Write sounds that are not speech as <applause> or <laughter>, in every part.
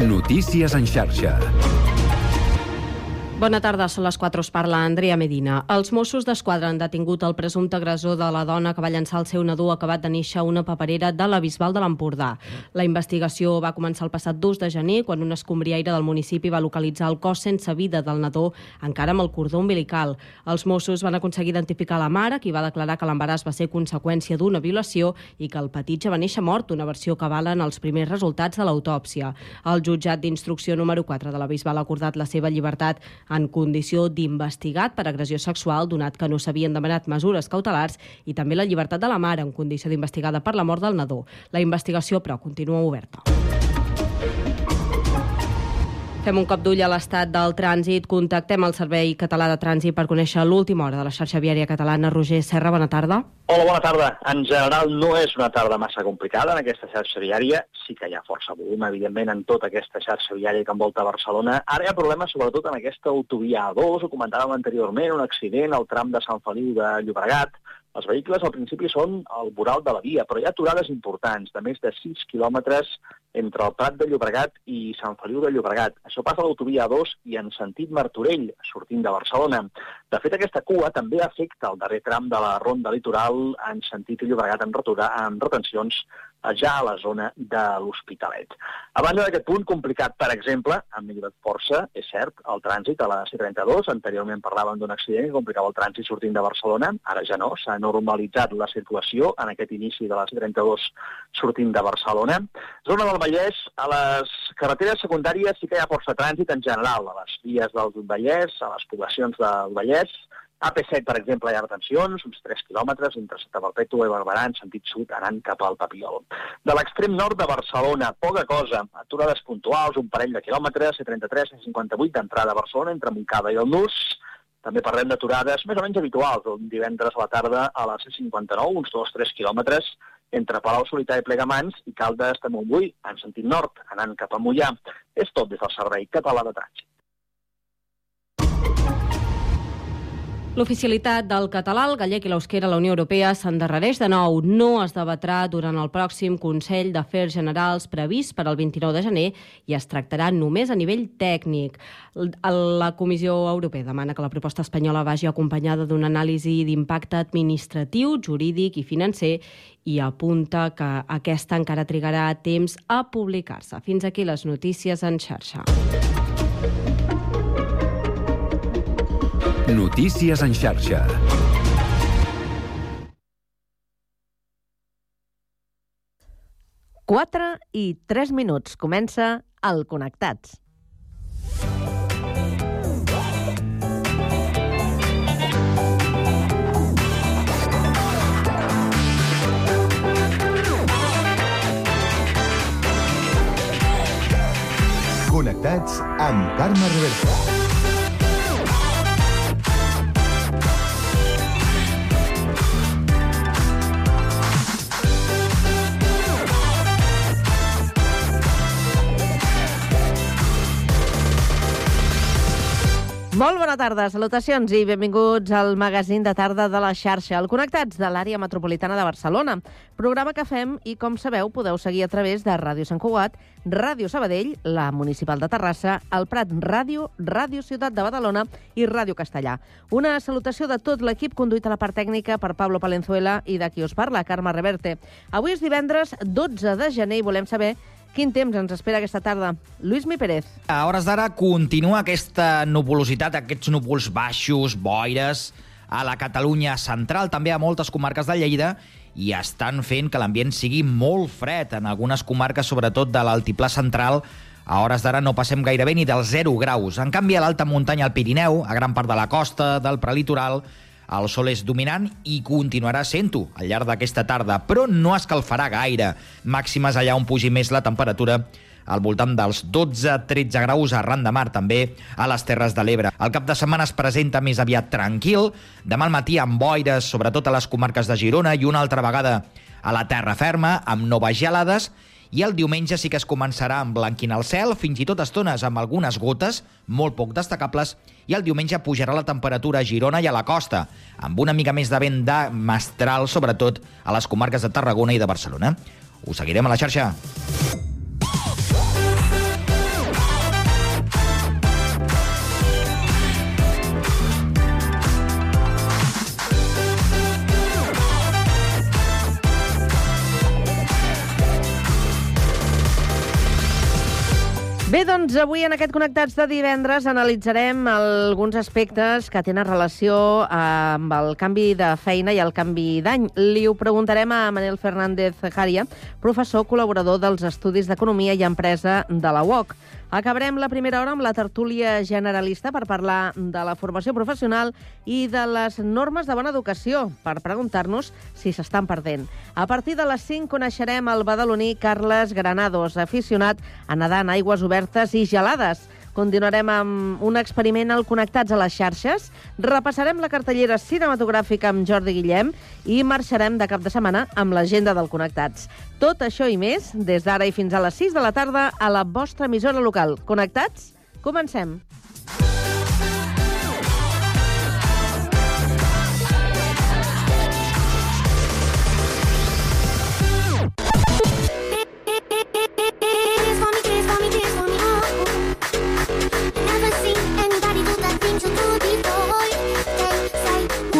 Notícies en xarxa. Bona tarda, són les 4, us parla Andrea Medina. Els Mossos d'Esquadra han detingut el presumpte agressor de la dona que va llançar el seu nadó acabat de néixer a una paperera de la Bisbal de l'Empordà. La investigació va començar el passat 2 de gener, quan un escombriaire del municipi va localitzar el cos sense vida del nadó, encara amb el cordó umbilical. Els Mossos van aconseguir identificar la mare, qui va declarar que l'embaràs va ser conseqüència d'una violació i que el petit ja va néixer mort, una versió que valen els primers resultats de l'autòpsia. El jutjat d'instrucció número 4 de la Bisbal ha acordat la seva llibertat en condició d'investigat per agressió sexual, donat que no s'havien demanat mesures cautelars, i també la llibertat de la mare en condició d'investigada per la mort del nadó. La investigació, però, continua oberta. Fem un cop d'ull a l'estat del trànsit. Contactem el Servei Català de Trànsit per conèixer l'última hora de la xarxa viària catalana. Roger Serra, bona tarda. Hola, bona tarda. En general no és una tarda massa complicada en aquesta xarxa viària. Sí que hi ha força volum, evidentment, en tota aquesta xarxa viària que envolta Barcelona. Ara hi ha problemes sobretot en aquesta autovia A2, ho comentàvem anteriorment, un accident al tram de Sant Feliu de Llobregat. Els vehicles al principi són al voral de la via, però hi ha aturades importants de més de 6 quilòmetres entre el Prat de Llobregat i Sant Feliu de Llobregat. Això passa a l'autovia 2 i en sentit Martorell, sortint de Barcelona. De fet, aquesta cua també afecta el darrer tram de la ronda litoral en sentit Llobregat amb, retura, amb retencions ja a la zona de l'Hospitalet. A banda d'aquest punt complicat, per exemple, ha millorat força, és cert, el trànsit a la C32. Anteriorment parlàvem d'un accident que complicava el trànsit sortint de Barcelona. Ara ja no, s'ha normalitzat la circulació en aquest inici de la C32 sortint de Barcelona. Zona del Vallès, a les carreteres secundàries sí que hi ha força trànsit en general, a les vies del Vallès, a les poblacions del Vallès, AP7, per exemple, hi ha retencions, uns 3 quilòmetres entre Santa Perpètua i Barberà en sentit sud, anant cap al Papiol. De l'extrem nord de Barcelona, poca cosa, aturades puntuals, un parell de quilòmetres, C33, C58 d'entrada a Barcelona, entre Montcada i el Nus, també parlem d'aturades més o menys habituals, un divendres a la tarda a la C59, uns 2-3 quilòmetres, entre Palau Solità i Plegamans i Caldes de Montbui, en sentit nord, anant cap a Mollà. És tot des del Servei Català de Trànsit. L'oficialitat del català, el gallec i l'eusquera a la Unió Europea s'endarrereix de nou. No es debatrà durant el pròxim Consell d'Afers Generals previst per al 29 de gener i es tractarà només a nivell tècnic. La Comissió Europea demana que la proposta espanyola vagi acompanyada d'una anàlisi d'impacte administratiu, jurídic i financer i apunta que aquesta encara trigarà temps a publicar-se. Fins aquí les notícies en xarxa. Notícies en xarxa. Quatre i tres minuts. Comença el Connectats. Connectats amb Carme Reversa. Molt bona tarda, salutacions i benvinguts al magazín de tarda de la xarxa, el Connectats de l'àrea metropolitana de Barcelona. Programa que fem i, com sabeu, podeu seguir a través de Ràdio Sant Cugat, Ràdio Sabadell, la Municipal de Terrassa, el Prat Ràdio, Ràdio Ciutat de Badalona i Ràdio Castellà. Una salutació de tot l'equip conduït a la part tècnica per Pablo Palenzuela i de qui us parla, Carme Reverte. Avui és divendres 12 de gener i volem saber Quin temps ens espera aquesta tarda? Lluís Mi Pérez. A hores d'ara continua aquesta nuvolositat, aquests núvols baixos, boires, a la Catalunya central, també a moltes comarques de Lleida, i estan fent que l'ambient sigui molt fred en algunes comarques, sobretot de l'altiplà central, a hores d'ara no passem gairebé ni dels 0 graus. En canvi, a l'alta muntanya, al Pirineu, a gran part de la costa, del prelitoral, el sol és dominant i continuarà sent-ho al llarg d'aquesta tarda, però no escalfarà gaire. Màximes allà on pugi més la temperatura al voltant dels 12-13 graus arran de mar, també a les Terres de l'Ebre. El cap de setmana es presenta més aviat tranquil, demà al matí amb boires, sobretot a les comarques de Girona, i una altra vegada a la terra ferma, amb noves gelades, i el diumenge sí que es començarà a emblanquinar el cel, fins i tot estones amb algunes gotes, molt poc destacables, i el diumenge pujarà la temperatura a Girona i a la costa, amb una mica més de vent de mestral, sobretot a les comarques de Tarragona i de Barcelona. Us seguirem a la xarxa. Bé, doncs avui en aquest Connectats de divendres analitzarem alguns aspectes que tenen relació amb el canvi de feina i el canvi d'any. Li ho preguntarem a Manel Fernández Jaria, professor col·laborador dels Estudis d'Economia i Empresa de la UOC. Acabarem la primera hora amb la tertúlia generalista per parlar de la formació professional i de les normes de bona educació, per preguntar-nos si s'estan perdent. A partir de les 5 coneixerem el badaloní Carles Granados, aficionat a nedar en aigües obertes i gelades. Continuarem amb un experiment al Connectats a les xarxes, repassarem la cartellera cinematogràfica amb Jordi Guillem i marxarem de cap de setmana amb l'agenda del Connectats. Tot això i més, des d'ara i fins a les 6 de la tarda, a la vostra emissora local. Connectats? Comencem.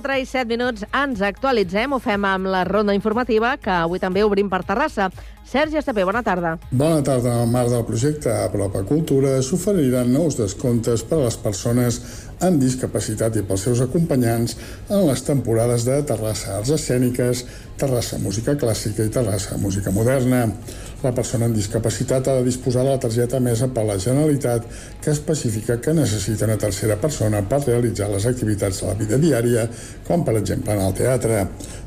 4 i 7 minuts ens actualitzem, ho fem amb la ronda informativa, que avui també obrim per Terrassa. Sergi Estapé, bona tarda. Bona tarda. En marc del projecte Apropa Cultura s'oferiran nous descomptes per a les persones amb discapacitat i pels seus acompanyants en les temporades de Terrassa Arts Escèniques, Terrassa Música Clàssica i Terrassa Música Moderna. La persona amb discapacitat ha de disposar de la targeta emesa per la Generalitat que especifica que necessita una tercera persona per realitzar les activitats de la vida diària, com per exemple en el teatre.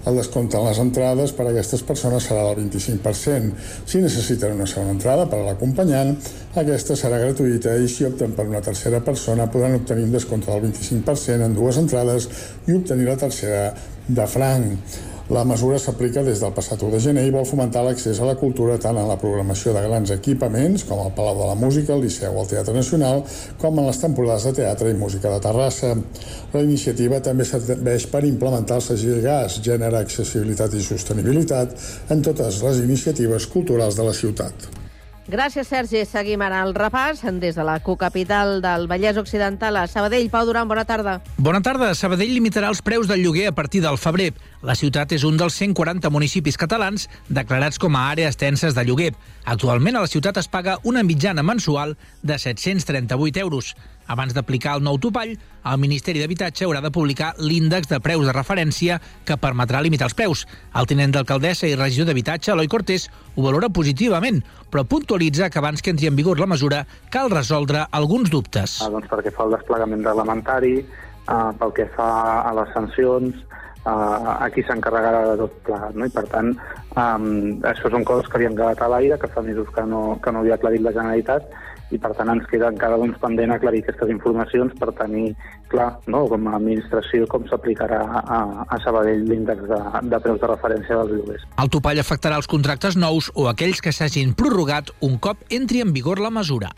El descompte en les entrades per a aquestes persones serà del 25%. Si necessiten una segona entrada per a l'acompanyant, aquesta serà gratuïta i si opten per una tercera persona podran obtenir un descompte del 25% en dues entrades i obtenir la tercera de franc. La mesura s'aplica des del passat 1 de gener i vol fomentar l'accés a la cultura tant en la programació de grans equipaments, com el Palau de la Música, el Liceu o el Teatre Nacional, com en les temporades de teatre i música de Terrassa. La iniciativa també serveix per implementar el segell GAS, Gènere, Accessibilitat i Sostenibilitat, en totes les iniciatives culturals de la ciutat. Gràcies, Sergi. Seguim ara el repàs des de la cocapital del Vallès Occidental a Sabadell. Pau Duran, bona tarda. Bona tarda. Sabadell limitarà els preus del lloguer a partir del febrer. La ciutat és un dels 140 municipis catalans declarats com a àrees tenses de lloguer. Actualment a la ciutat es paga una mitjana mensual de 738 euros. Abans d'aplicar el nou topall, el Ministeri d'Habitatge haurà de publicar l'índex de preus de referència que permetrà limitar els preus. El tinent d'alcaldessa i regidor d'Habitatge, Eloi Cortés, ho valora positivament, però puntualitza que abans que entri en vigor la mesura cal resoldre alguns dubtes. Ah, doncs perquè fa el desplegament reglamentari, eh, pel que fa a les sancions, eh, aquí s'encarregarà de tot plegat, no? i per tant eh, això són coses que havien quedat a l'aire, que fa mesos que no, que no havia aclarit la Generalitat, i per tant ens queda encara doncs, pendent aclarir aquestes informacions per tenir clar, no, com a administració, com s'aplicarà a, a Sabadell l'índex de, de preus de referència dels lloguers. El topall afectarà els contractes nous o aquells que s'hagin prorrogat un cop entri en vigor la mesura.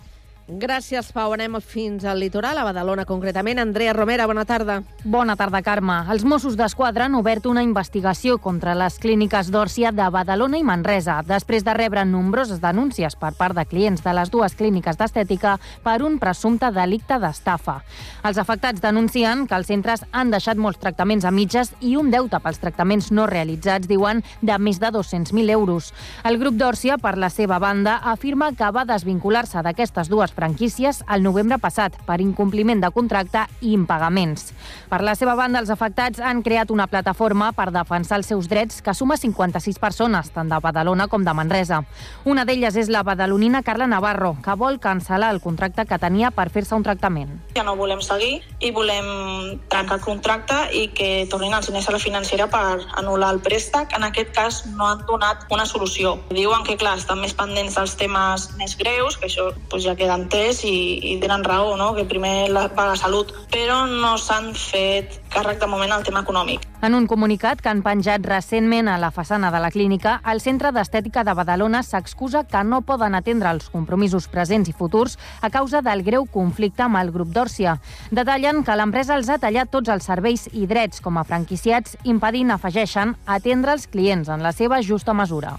Gràcies, Pau. Anem fins al litoral, a Badalona concretament. Andrea Romera, bona tarda. Bona tarda, Carme. Els Mossos d'Esquadra han obert una investigació contra les clíniques d'Òrcia de Badalona i Manresa, després de rebre nombroses denúncies per part de clients de les dues clíniques d'estètica per un presumpte delicte d'estafa. Els afectats denuncien que els centres han deixat molts tractaments a mitges i un deute pels tractaments no realitzats, diuen, de més de 200.000 euros. El grup d'Òrcia, per la seva banda, afirma que va desvincular-se d'aquestes dues franquícies el novembre passat per incompliment de contracte i impagaments. Per la seva banda, els afectats han creat una plataforma per defensar els seus drets que suma 56 persones, tant de Badalona com de Manresa. Una d'elles és la badalonina Carla Navarro, que vol cancel·lar el contracte que tenia per fer-se un tractament. Ja no volem seguir i volem trencar el contracte i que tornin els diners a la financera per anul·lar el préstec. En aquest cas no han donat una solució. Diuen que, clar, estan més pendents dels temes més greus, que això pues, ja queda entès i, i tenen raó, no? que primer la, va la salut, però no s'han fet càrrec de moment al tema econòmic. En un comunicat que han penjat recentment a la façana de la clínica, el Centre d'Estètica de Badalona s'excusa que no poden atendre els compromisos presents i futurs a causa del greu conflicte amb el grup d'Òrcia. Detallen que l'empresa els ha tallat tots els serveis i drets com a franquiciats, impedint, afegeixen, atendre els clients en la seva justa mesura.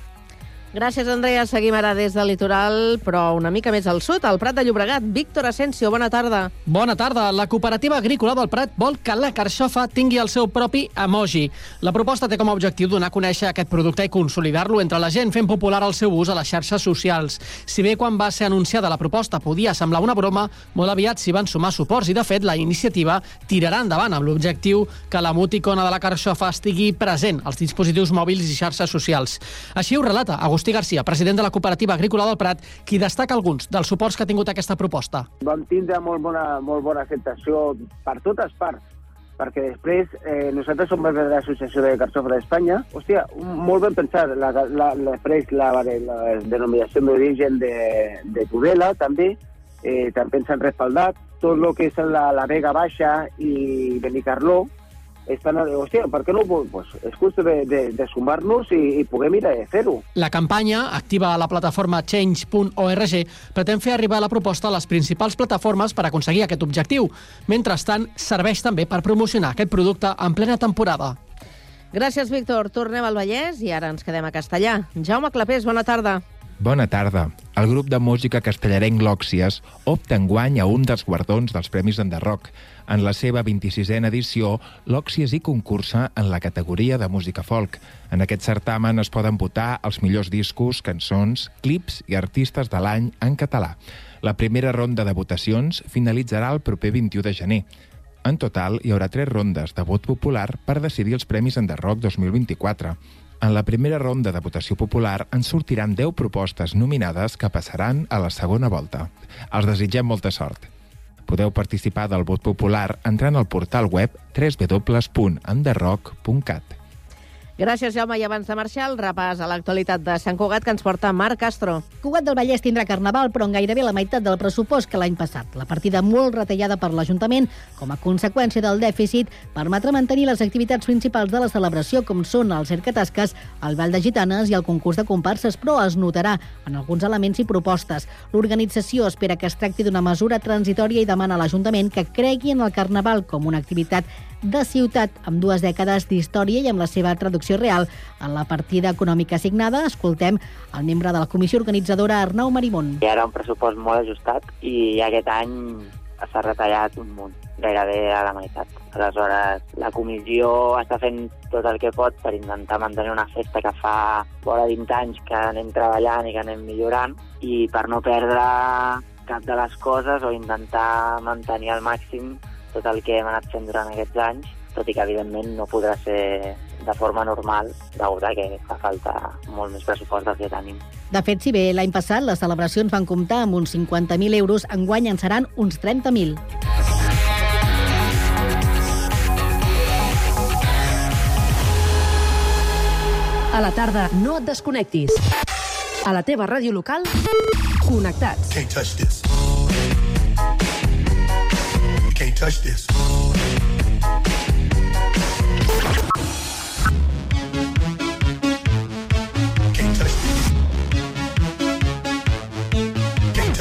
Gràcies, Andrea. Seguim ara des del litoral, però una mica més al sud, al Prat de Llobregat. Víctor Asensio, bona tarda. Bona tarda. La cooperativa agrícola del Prat vol que la carxofa tingui el seu propi emoji. La proposta té com a objectiu donar a conèixer aquest producte i consolidar-lo entre la gent, fent popular el seu ús a les xarxes socials. Si bé quan va ser anunciada la proposta podia semblar una broma, molt aviat s'hi van sumar suports i, de fet, la iniciativa tirarà endavant amb l'objectiu que l'emoticona de la carxofa estigui present als dispositius mòbils i xarxes socials. Així ho relata Agustí Garcia, president de la cooperativa agrícola del Prat, qui destaca alguns dels suports que ha tingut aquesta proposta. Vam tindre molt bona, molt bona acceptació per totes parts, perquè després eh, nosaltres som membres de l'Associació de Carxofa d'Espanya. Hòstia, molt ben pensat, la, la, després la, la, la denominació d'origen de, de Tudela, també, eh, també ens han respaldat. Tot el que és la, la Vega Baixa i Benicarló, estan, hòstia, per què no? Pues, és qüestió de, de, de sumar-nos i, i poder mirar de fer-ho. La campanya, activa a la plataforma change.org, pretén fer arribar la proposta a les principals plataformes per aconseguir aquest objectiu. Mentrestant, serveix també per promocionar aquest producte en plena temporada. Gràcies, Víctor. Tornem al Vallès i ara ens quedem a Castellà. Jaume Clapés, bona tarda. Bona tarda. El grup de música castellarenc Lòxies opta enguany a un dels guardons dels Premis Enderroc. En la seva 26a edició, l'Òxies hi concursa en la categoria de música folk. En aquest certamen es poden votar els millors discos, cançons, clips i artistes de l'any en català. La primera ronda de votacions finalitzarà el proper 21 de gener. En total, hi haurà tres rondes de vot popular per decidir els Premis Enderroc 2024. En la primera ronda de votació popular en sortiran 10 propostes nominades que passaran a la segona volta. Els desitgem molta sort. Podeu participar del vot popular entrant al portal web www.enderroc.cat. Gràcies, Jaume. I abans de marxar, el repàs a l'actualitat de Sant Cugat que ens porta Marc Castro. Cugat del Vallès tindrà carnaval, però en gairebé la meitat del pressupost que l'any passat. La partida molt retallada per l'Ajuntament, com a conseqüència del dèficit, permetrà mantenir les activitats principals de la celebració, com són el cercatasques, el ball de gitanes i el concurs de comparses, però es notarà en alguns elements i propostes. L'organització espera que es tracti d'una mesura transitòria i demana a l'Ajuntament que cregui en el carnaval com una activitat de ciutat amb dues dècades d'història i amb la seva traducció real. En la partida econòmica assignada, escoltem el membre de la comissió organitzadora, Arnau Marimón. Hi era un pressupost molt ajustat i aquest any s'ha retallat un munt, gairebé a la meitat. Aleshores, la comissió està fent tot el que pot per intentar mantenir una festa que fa vora 20 anys que anem treballant i que anem millorant i per no perdre cap de les coses o intentar mantenir al màxim tot el que hem anat fent durant aquests anys, tot i que evidentment no podrà ser de forma normal, degut a que fa falta molt més pressupost del que tenim. De fet, si bé l'any passat les celebracions van comptar amb uns 50.000 euros, enguany en seran uns 30.000. A la tarda, no et desconnectis. A la teva ràdio local, connectats. Can't touch this. Can't touch this.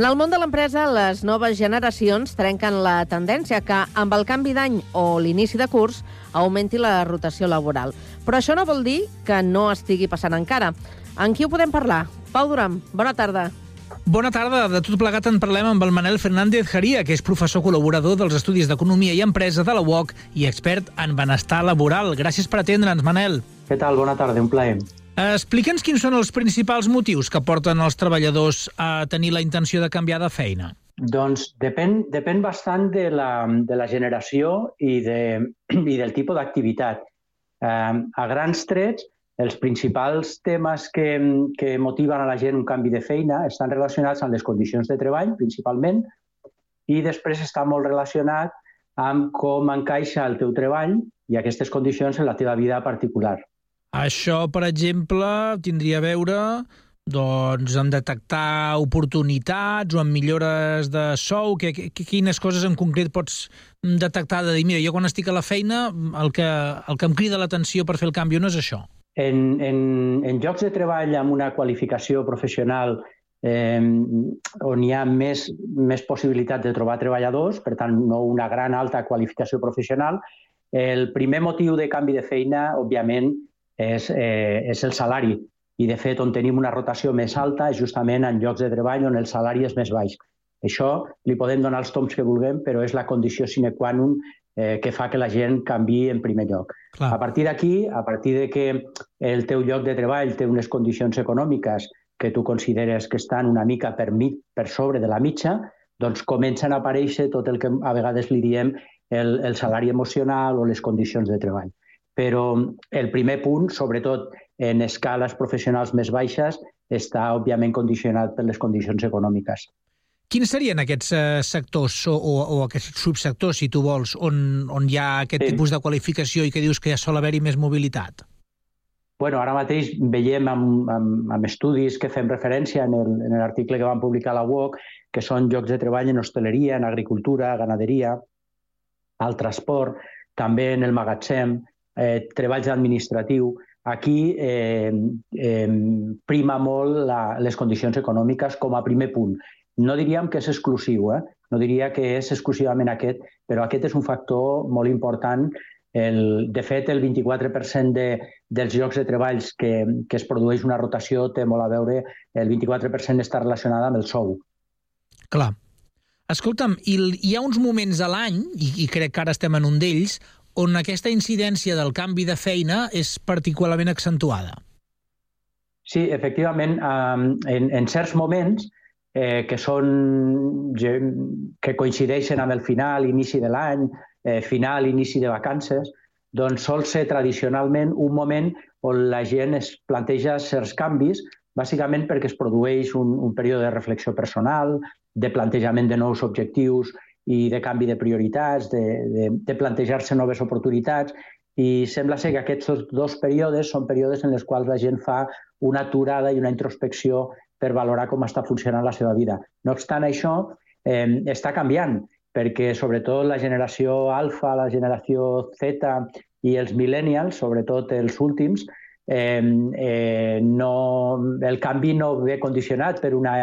En el món de l'empresa, les noves generacions trenquen la tendència que, amb el canvi d'any o l'inici de curs, augmenti la rotació laboral. Però això no vol dir que no estigui passant encara. En qui ho podem parlar? Pau Duram, bona tarda. Bona tarda. De tot plegat en parlem amb el Manel Fernández Jaria, que és professor col·laborador dels Estudis d'Economia i Empresa de la UOC i expert en benestar laboral. Gràcies per atendre'ns, Manel. Què tal? Bona tarda, un plaer. Explica'ns quins són els principals motius que porten els treballadors a tenir la intenció de canviar de feina. Doncs depèn, depèn bastant de la, de la generació i, de, <clears throat> i del tipus d'activitat. Eh, a grans trets, els principals temes que, que motiven a la gent un canvi de feina estan relacionats amb les condicions de treball, principalment, i després està molt relacionat amb com encaixa el teu treball i aquestes condicions en la teva vida particular. Això, per exemple, tindria a veure doncs, amb detectar oportunitats o amb millores de sou? Que, que, quines coses en concret pots detectar de dir, mira, jo quan estic a la feina el que, el que em crida l'atenció per fer el canvi no és això? En, en, en llocs de treball amb una qualificació professional eh, on hi ha més, més possibilitat de trobar treballadors, per tant, no una gran alta qualificació professional, el primer motiu de canvi de feina, òbviament, és, eh, és el salari. I, de fet, on tenim una rotació més alta és justament en llocs de treball on el salari és més baix. Això li podem donar els toms que vulguem, però és la condició sine qua non eh, que fa que la gent canvi en primer lloc. Clar. A partir d'aquí, a partir de que el teu lloc de treball té unes condicions econòmiques que tu consideres que estan una mica per, mi, per sobre de la mitja, doncs comencen a aparèixer tot el que a vegades li diem el, el salari emocional o les condicions de treball. Però el primer punt, sobretot en escales professionals més baixes, està òbviament condicionat per les condicions econòmiques. Quins serien aquests eh, sectors o, o, o aquests subsectors, si tu vols, on, on hi ha aquest sí. tipus de qualificació i que dius que ja sol haver-hi més mobilitat? Bueno, ara mateix veiem amb, amb, amb estudis que fem referència en l'article que vam publicar a la UOC, que són llocs de treball en hostaleria, en agricultura, ganaderia, al transport, també en el magatzem, eh, treballs administratiu, aquí eh, eh, prima molt la, les condicions econòmiques com a primer punt. No diríem que és exclusiu, eh? no diria que és exclusivament aquest, però aquest és un factor molt important. El, de fet, el 24% de, dels llocs de treballs que, que es produeix una rotació té molt a veure, el 24% està relacionada amb el sou. Clar. Escolta'm, hi, hi ha uns moments a l'any, i, i crec que ara estem en un d'ells, on aquesta incidència del canvi de feina és particularment accentuada. Sí, efectivament, en, en certs moments eh, que són que coincideixen amb el final, inici de l'any, eh, final, inici de vacances, doncs sol ser tradicionalment un moment on la gent es planteja certs canvis, bàsicament perquè es produeix un, un període de reflexió personal, de plantejament de nous objectius i de canvi de prioritats, de, de, de plantejar-se noves oportunitats, i sembla ser que aquests dos períodes són períodes en els quals la gent fa una aturada i una introspecció per valorar com està funcionant la seva vida. No obstant això, eh, està canviant, perquè sobretot la generació alfa, la generació Z i els millennials, sobretot els últims, eh, eh, no, el canvi no ve condicionat per, una,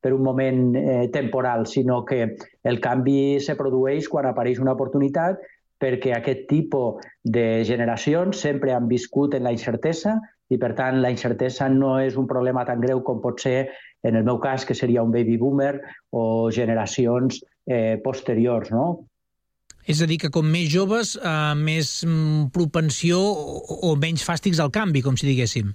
per un moment eh, temporal, sinó que el canvi se produeix quan apareix una oportunitat perquè aquest tipus de generacions sempre han viscut en la incertesa i, per tant, la incertesa no és un problema tan greu com pot ser, en el meu cas, que seria un baby boomer o generacions eh, posteriors, no? És a dir, que com més joves, eh, més mm, propensió o, o menys fàstics al canvi, com si diguéssim.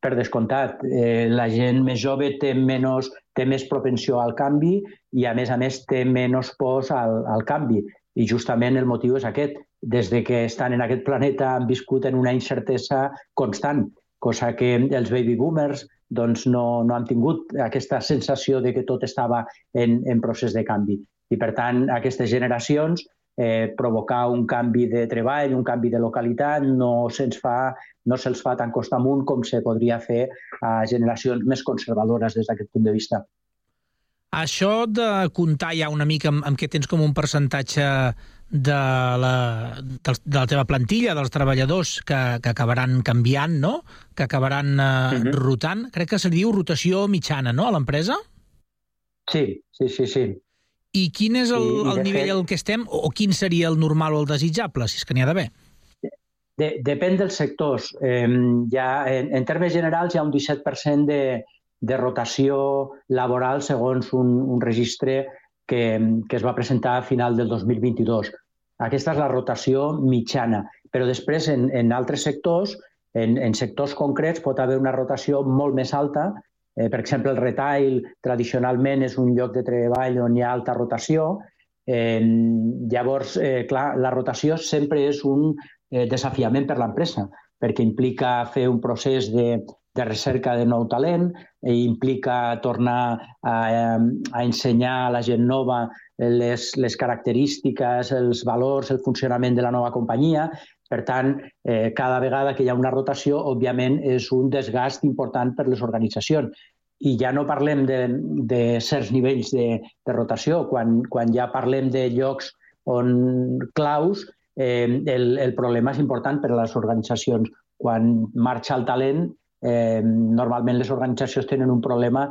Per descomptat, eh, la gent més jove té, menys, té més propensió al canvi i, a més a més, té menys pors al, al canvi. I justament el motiu és aquest. Des de que estan en aquest planeta han viscut en una incertesa constant, cosa que els baby boomers doncs no, no han tingut aquesta sensació de que tot estava en, en procés de canvi. I, per tant, aquestes generacions eh, provocar un canvi de treball, un canvi de localitat, no se'ls fa, no se'ls fa tan costa amunt com se podria fer a generacions més conservadores des d'aquest punt de vista. Això de comptar ja una mica amb, amb què tens com un percentatge de la, de, de la teva plantilla, dels treballadors que, que acabaran canviant, no? que acabaran eh, uh -huh. rotant, crec que se diu rotació mitjana, no?, a l'empresa? Sí, sí, sí, sí. I quin és el, I- el nivell fet- al que estem, o o quin seria el normal o el desitjable, si és que n'hi ha d'haver? De, depèn dels sectors. Eh, ja, en, en termes generals, hi ha un 17% de, de rotació laboral segons un, un registre que, que es va presentar a final del 2022. Aquesta és la rotació mitjana, però després en, en altres sectors, en, en sectors concrets, pot haver una rotació molt més alta. Eh, per exemple, el retail tradicionalment és un lloc de treball on hi ha alta rotació. Eh, llavors, eh, clar, la rotació sempre és un eh, desafiament per l'empresa, perquè implica fer un procés de, de recerca de nou talent, eh, implica tornar a, a ensenyar a la gent nova les, les característiques, els valors, el funcionament de la nova companyia. Per tant, eh, cada vegada que hi ha una rotació, òbviament, és un desgast important per les organitzacions. I ja no parlem de, de certs nivells de, de rotació. Quan, quan ja parlem de llocs on claus, eh, el, el problema és important per a les organitzacions. Quan marxa el talent, eh, normalment les organitzacions tenen un problema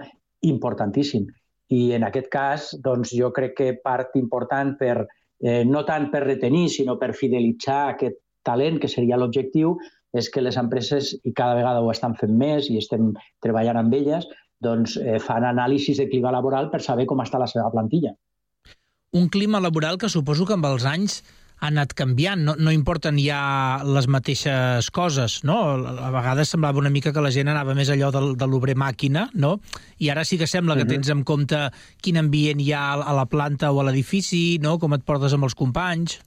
importantíssim. I en aquest cas, doncs, jo crec que part important per, eh, no tant per retenir, sinó per fidelitzar aquest talent, que seria l'objectiu, és que les empreses, i cada vegada ho estan fent més i estem treballant amb elles, doncs eh, fan anàlisis de clima laboral per saber com està la seva plantilla. Un clima laboral que suposo que amb els anys ha anat canviant, no, no importen ja les mateixes coses, no? A vegades semblava una mica que la gent anava més allò del, de l'obrer màquina, no? I ara sí que sembla que Mhm. tens en compte quin ambient hi ha a la planta o a l'edifici, no? Com et portes amb els companys.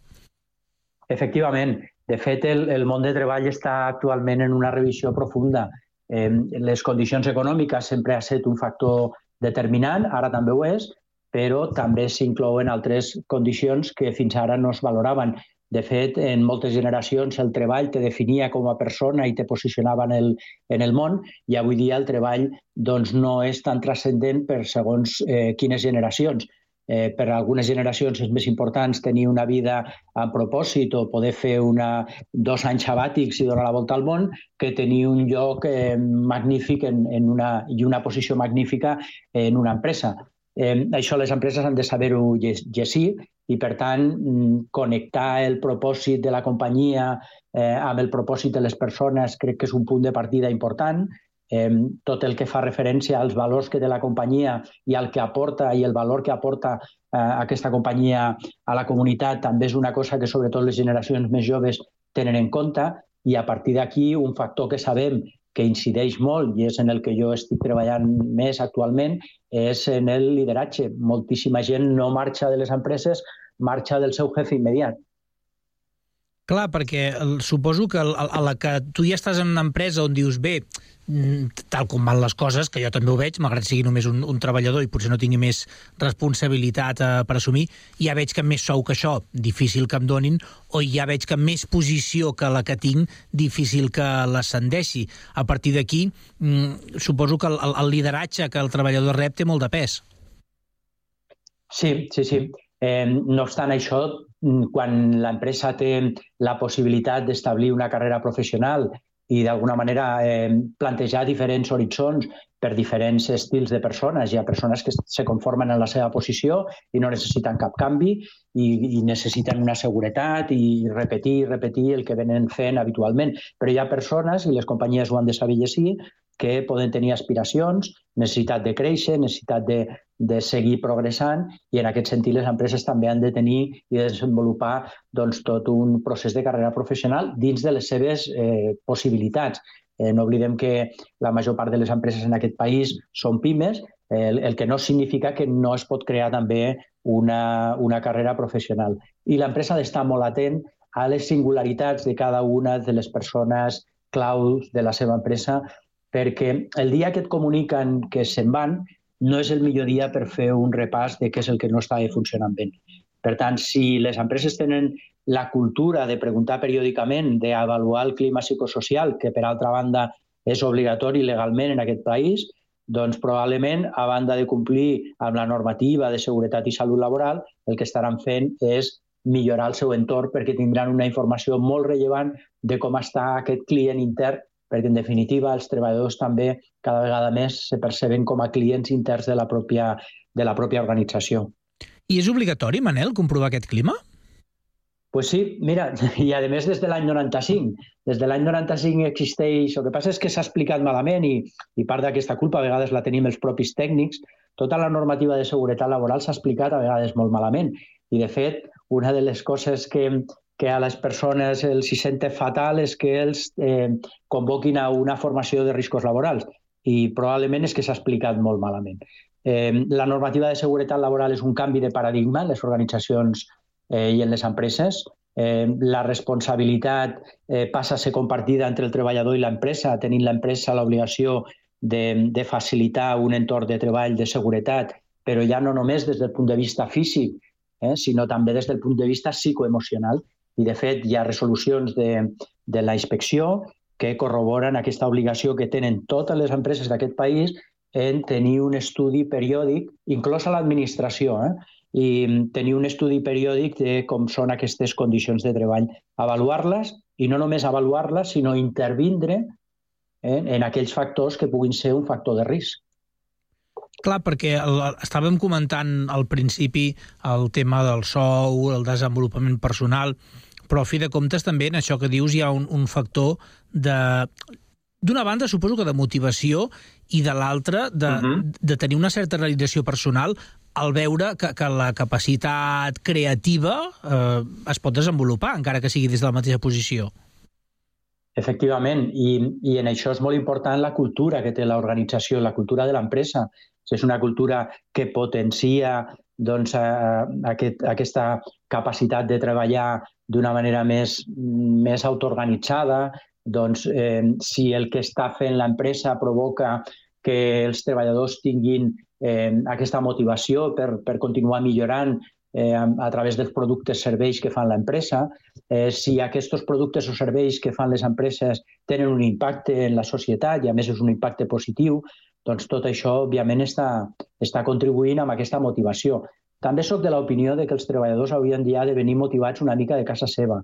Efectivament. De fet, el, el món de treball està actualment en una revisió profunda. Eh, les condicions econòmiques sempre ha estat un factor determinant, ara també ho és, però també s'inclouen altres condicions que fins ara no es valoraven. De fet, en moltes generacions el treball te definia com a persona i te posicionava en el, en el món i avui dia el treball doncs, no és tan transcendent per segons eh, quines generacions. Eh, per a algunes generacions és més important tenir una vida amb propòsit o poder fer una, dos anys sabàtics i donar la volta al món que tenir un lloc eh, magnífic en, en una, i una posició magnífica en una empresa. Eh, això les empreses han de saber-ho llegir i, per tant, mm, connectar el propòsit de la companyia eh, amb el propòsit de les persones crec que és un punt de partida important. Eh, tot el que fa referència als valors que té la companyia i al que aporta i el valor que aporta eh, aquesta companyia a la comunitat també és una cosa que sobretot les generacions més joves tenen en compte i a partir d'aquí un factor que sabem que incideix molt i és en el que jo estic treballant més actualment és en el lideratge. Moltíssima gent no marxa de les empreses, marxa del seu jefe immediat. Clar, perquè el, suposo que el, a la que tu ja estàs en una empresa on dius, bé, tal com van les coses, que jo també ho veig, malgrat sigui només un, un treballador i potser no tingui més responsabilitat eh, per assumir, ja veig que més sou que això, difícil que em donin, o ja veig que més posició que la que tinc, difícil que l'ascendeixi. A partir d'aquí, mm, suposo que el, el, el lideratge que el treballador rep té molt de pes. Sí, sí, sí. Eh, no obstant això, mm, quan l'empresa té la possibilitat d'establir una carrera professional i d'alguna manera eh, plantejar diferents horitzons per diferents estils de persones. Hi ha persones que se conformen en la seva posició i no necessiten cap canvi i, i necessiten una seguretat i repetir i repetir el que venen fent habitualment. Però hi ha persones, i les companyies ho han de saber llegir, que poden tenir aspiracions, necessitat de créixer, necessitat de, de seguir progressant i en aquest sentit les empreses també han de tenir i de desenvolupar doncs, tot un procés de carrera professional dins de les seves eh, possibilitats. Eh, no oblidem que la major part de les empreses en aquest país són pimes, eh, el, el que no significa que no es pot crear també una, una carrera professional. I l'empresa ha d'estar molt atent a les singularitats de cada una de les persones claus de la seva empresa perquè el dia que et comuniquen que se'n van no és el millor dia per fer un repàs de què és el que no està funcionant bé. Per tant, si les empreses tenen la cultura de preguntar periòdicament, d'avaluar el clima psicosocial, que per altra banda és obligatori legalment en aquest país, doncs probablement, a banda de complir amb la normativa de seguretat i salut laboral, el que estaran fent és millorar el seu entorn perquè tindran una informació molt rellevant de com està aquest client intern perquè en definitiva els treballadors també cada vegada més se perceben com a clients interns de la pròpia de la pròpia organització. I és obligatori, Manel, comprovar aquest clima? Pues sí, mira, <laughs> i a més des de l'any 95. Des de l'any 95 existeix... El que passa és que s'ha explicat malament i, i part d'aquesta culpa a vegades la tenim els propis tècnics. Tota la normativa de seguretat laboral s'ha explicat a vegades molt malament. I, de fet, una de les coses que, que a les persones els hi sente fatal és que els eh, convoquin a una formació de riscos laborals i probablement és que s'ha explicat molt malament. Eh, la normativa de seguretat laboral és un canvi de paradigma en les organitzacions eh, i en les empreses. Eh, la responsabilitat eh, passa a ser compartida entre el treballador i l'empresa, tenint l'empresa l'obligació de, de facilitar un entorn de treball de seguretat, però ja no només des del punt de vista físic, eh, sinó també des del punt de vista psicoemocional. I, de fet, hi ha resolucions de, de la inspecció que corroboren aquesta obligació que tenen totes les empreses d'aquest país en tenir un estudi periòdic, inclosa l'administració, eh? i tenir un estudi periòdic de com són aquestes condicions de treball, avaluar-les i no només avaluar-les, sinó intervindre eh, en aquells factors que puguin ser un factor de risc. Clar, perquè el, estàvem comentant al principi el tema del sou, el desenvolupament personal, però a fi de comptes també en això que dius hi ha un, un factor de d'una banda suposo que de motivació i de l'altra de, uh -huh. de tenir una certa realització personal al veure que, que la capacitat creativa eh, es pot desenvolupar, encara que sigui des de la mateixa posició. Efectivament, i, i en això és molt important la cultura que té l'organització, la cultura de l'empresa. Si és una cultura que potencia doncs, eh, aquest, aquesta capacitat de treballar d'una manera més, més autoorganitzada, doncs eh, si el que està fent l'empresa provoca que els treballadors tinguin eh, aquesta motivació per, per continuar millorant eh, a, a través dels productes serveis que fan l'empresa, eh, si aquests productes o serveis que fan les empreses tenen un impacte en la societat i a més és un impacte positiu, doncs tot això òbviament està, està contribuint amb aquesta motivació. També sóc de l'opinió de que els treballadors avui en dia de venir motivats una mica de casa seva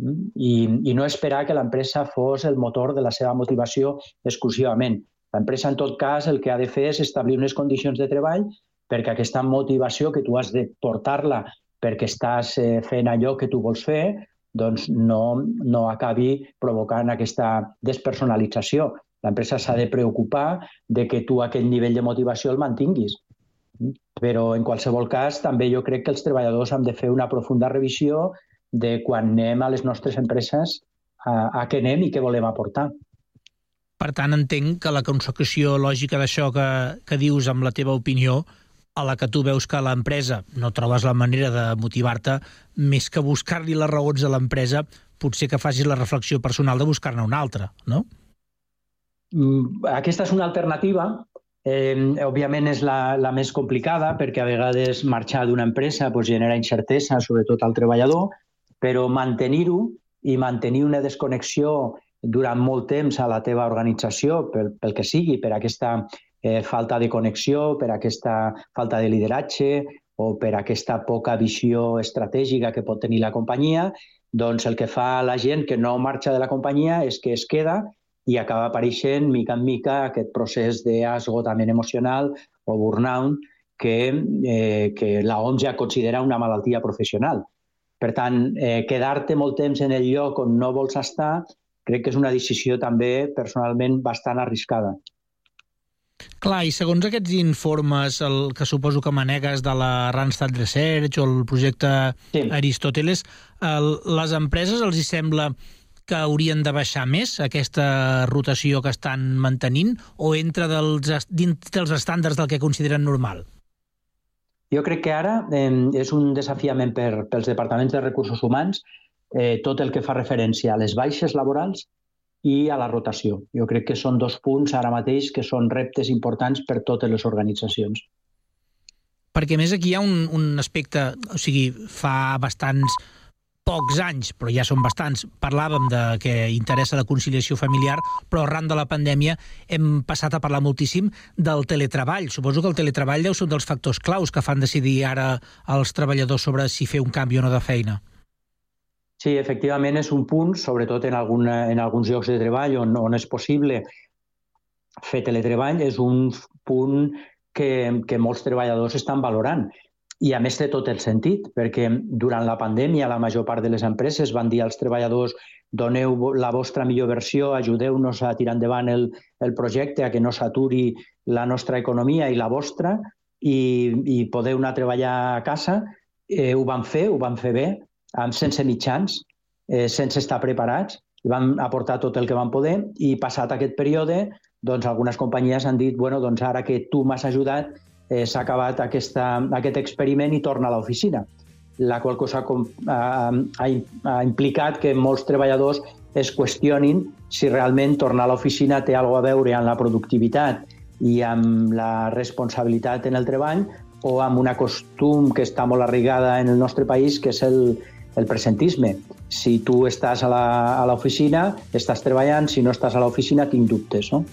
mm? i, i no esperar que l'empresa fos el motor de la seva motivació exclusivament. L'empresa, en tot cas, el que ha de fer és establir unes condicions de treball perquè aquesta motivació que tu has de portar-la perquè estàs eh, fent allò que tu vols fer, doncs no, no acabi provocant aquesta despersonalització. L'empresa s'ha de preocupar de que tu aquest nivell de motivació el mantinguis. Però, en qualsevol cas, també jo crec que els treballadors han de fer una profunda revisió de quan anem a les nostres empreses a, a què anem i què volem aportar. Per tant, entenc que la consecució lògica d'això que, que dius amb la teva opinió, a la que tu veus que l'empresa no trobes la manera de motivar-te, més que buscar-li les raons a l'empresa, potser que facis la reflexió personal de buscar-ne una altra, no? Mm, Aquesta és una alternativa. Eh, òbviament és la, la més complicada perquè a vegades marxar d'una empresa pues, genera incertesa, sobretot al treballador, però mantenir-ho i mantenir una desconnexió durant molt temps a la teva organització, pel, pel que sigui, per aquesta eh, falta de connexió, per aquesta falta de lideratge o per aquesta poca visió estratègica que pot tenir la companyia, doncs el que fa la gent que no marxa de la companyia és que es queda i acaba apareixent mica en mica aquest procés d'esgotament emocional o burnout que, eh, que la OMS ja considera una malaltia professional. Per tant, eh, quedar-te molt temps en el lloc on no vols estar crec que és una decisió també personalment bastant arriscada. Clar, i segons aquests informes, el que suposo que manegues de la Randstad Research o el projecte sí. Aristoteles, el, les empreses els hi sembla que haurien de baixar més aquesta rotació que estan mantenint o entra dels, dins dels estàndards del que consideren normal? Jo crec que ara eh, és un desafiament per, pels departaments de recursos humans eh, tot el que fa referència a les baixes laborals i a la rotació. Jo crec que són dos punts ara mateix que són reptes importants per totes les organitzacions. Perquè més aquí hi ha un, un aspecte, o sigui, fa bastants pocs anys, però ja són bastants, parlàvem de que interessa la conciliació familiar, però arran de la pandèmia hem passat a parlar moltíssim del teletreball. Suposo que el teletreball deu ser un dels factors claus que fan decidir ara als treballadors sobre si fer un canvi o no de feina. Sí, efectivament és un punt, sobretot en, alguna, en alguns llocs de treball on, on és possible fer teletreball, és un punt que, que molts treballadors estan valorant. I a més té tot el sentit, perquè durant la pandèmia la major part de les empreses van dir als treballadors doneu la vostra millor versió, ajudeu-nos a tirar endavant el, el projecte, a que no s'aturi la nostra economia i la vostra, i, i podeu anar a treballar a casa. Eh, ho van fer, ho van fer bé, amb, sense mitjans, eh, sense estar preparats, i van aportar tot el que van poder, i passat aquest període, doncs algunes companyies han dit, bueno, doncs ara que tu m'has ajudat, eh, s'ha acabat aquesta, aquest experiment i torna a l'oficina la qual cosa ha, ha, ha implicat que molts treballadors es qüestionin si realment tornar a l'oficina té alguna a veure amb la productivitat i amb la responsabilitat en el treball o amb una costum que està molt arraigada en el nostre país, que és el, el presentisme. Si tu estàs a l'oficina, estàs treballant, si no estàs a l'oficina, tinc dubtes, no?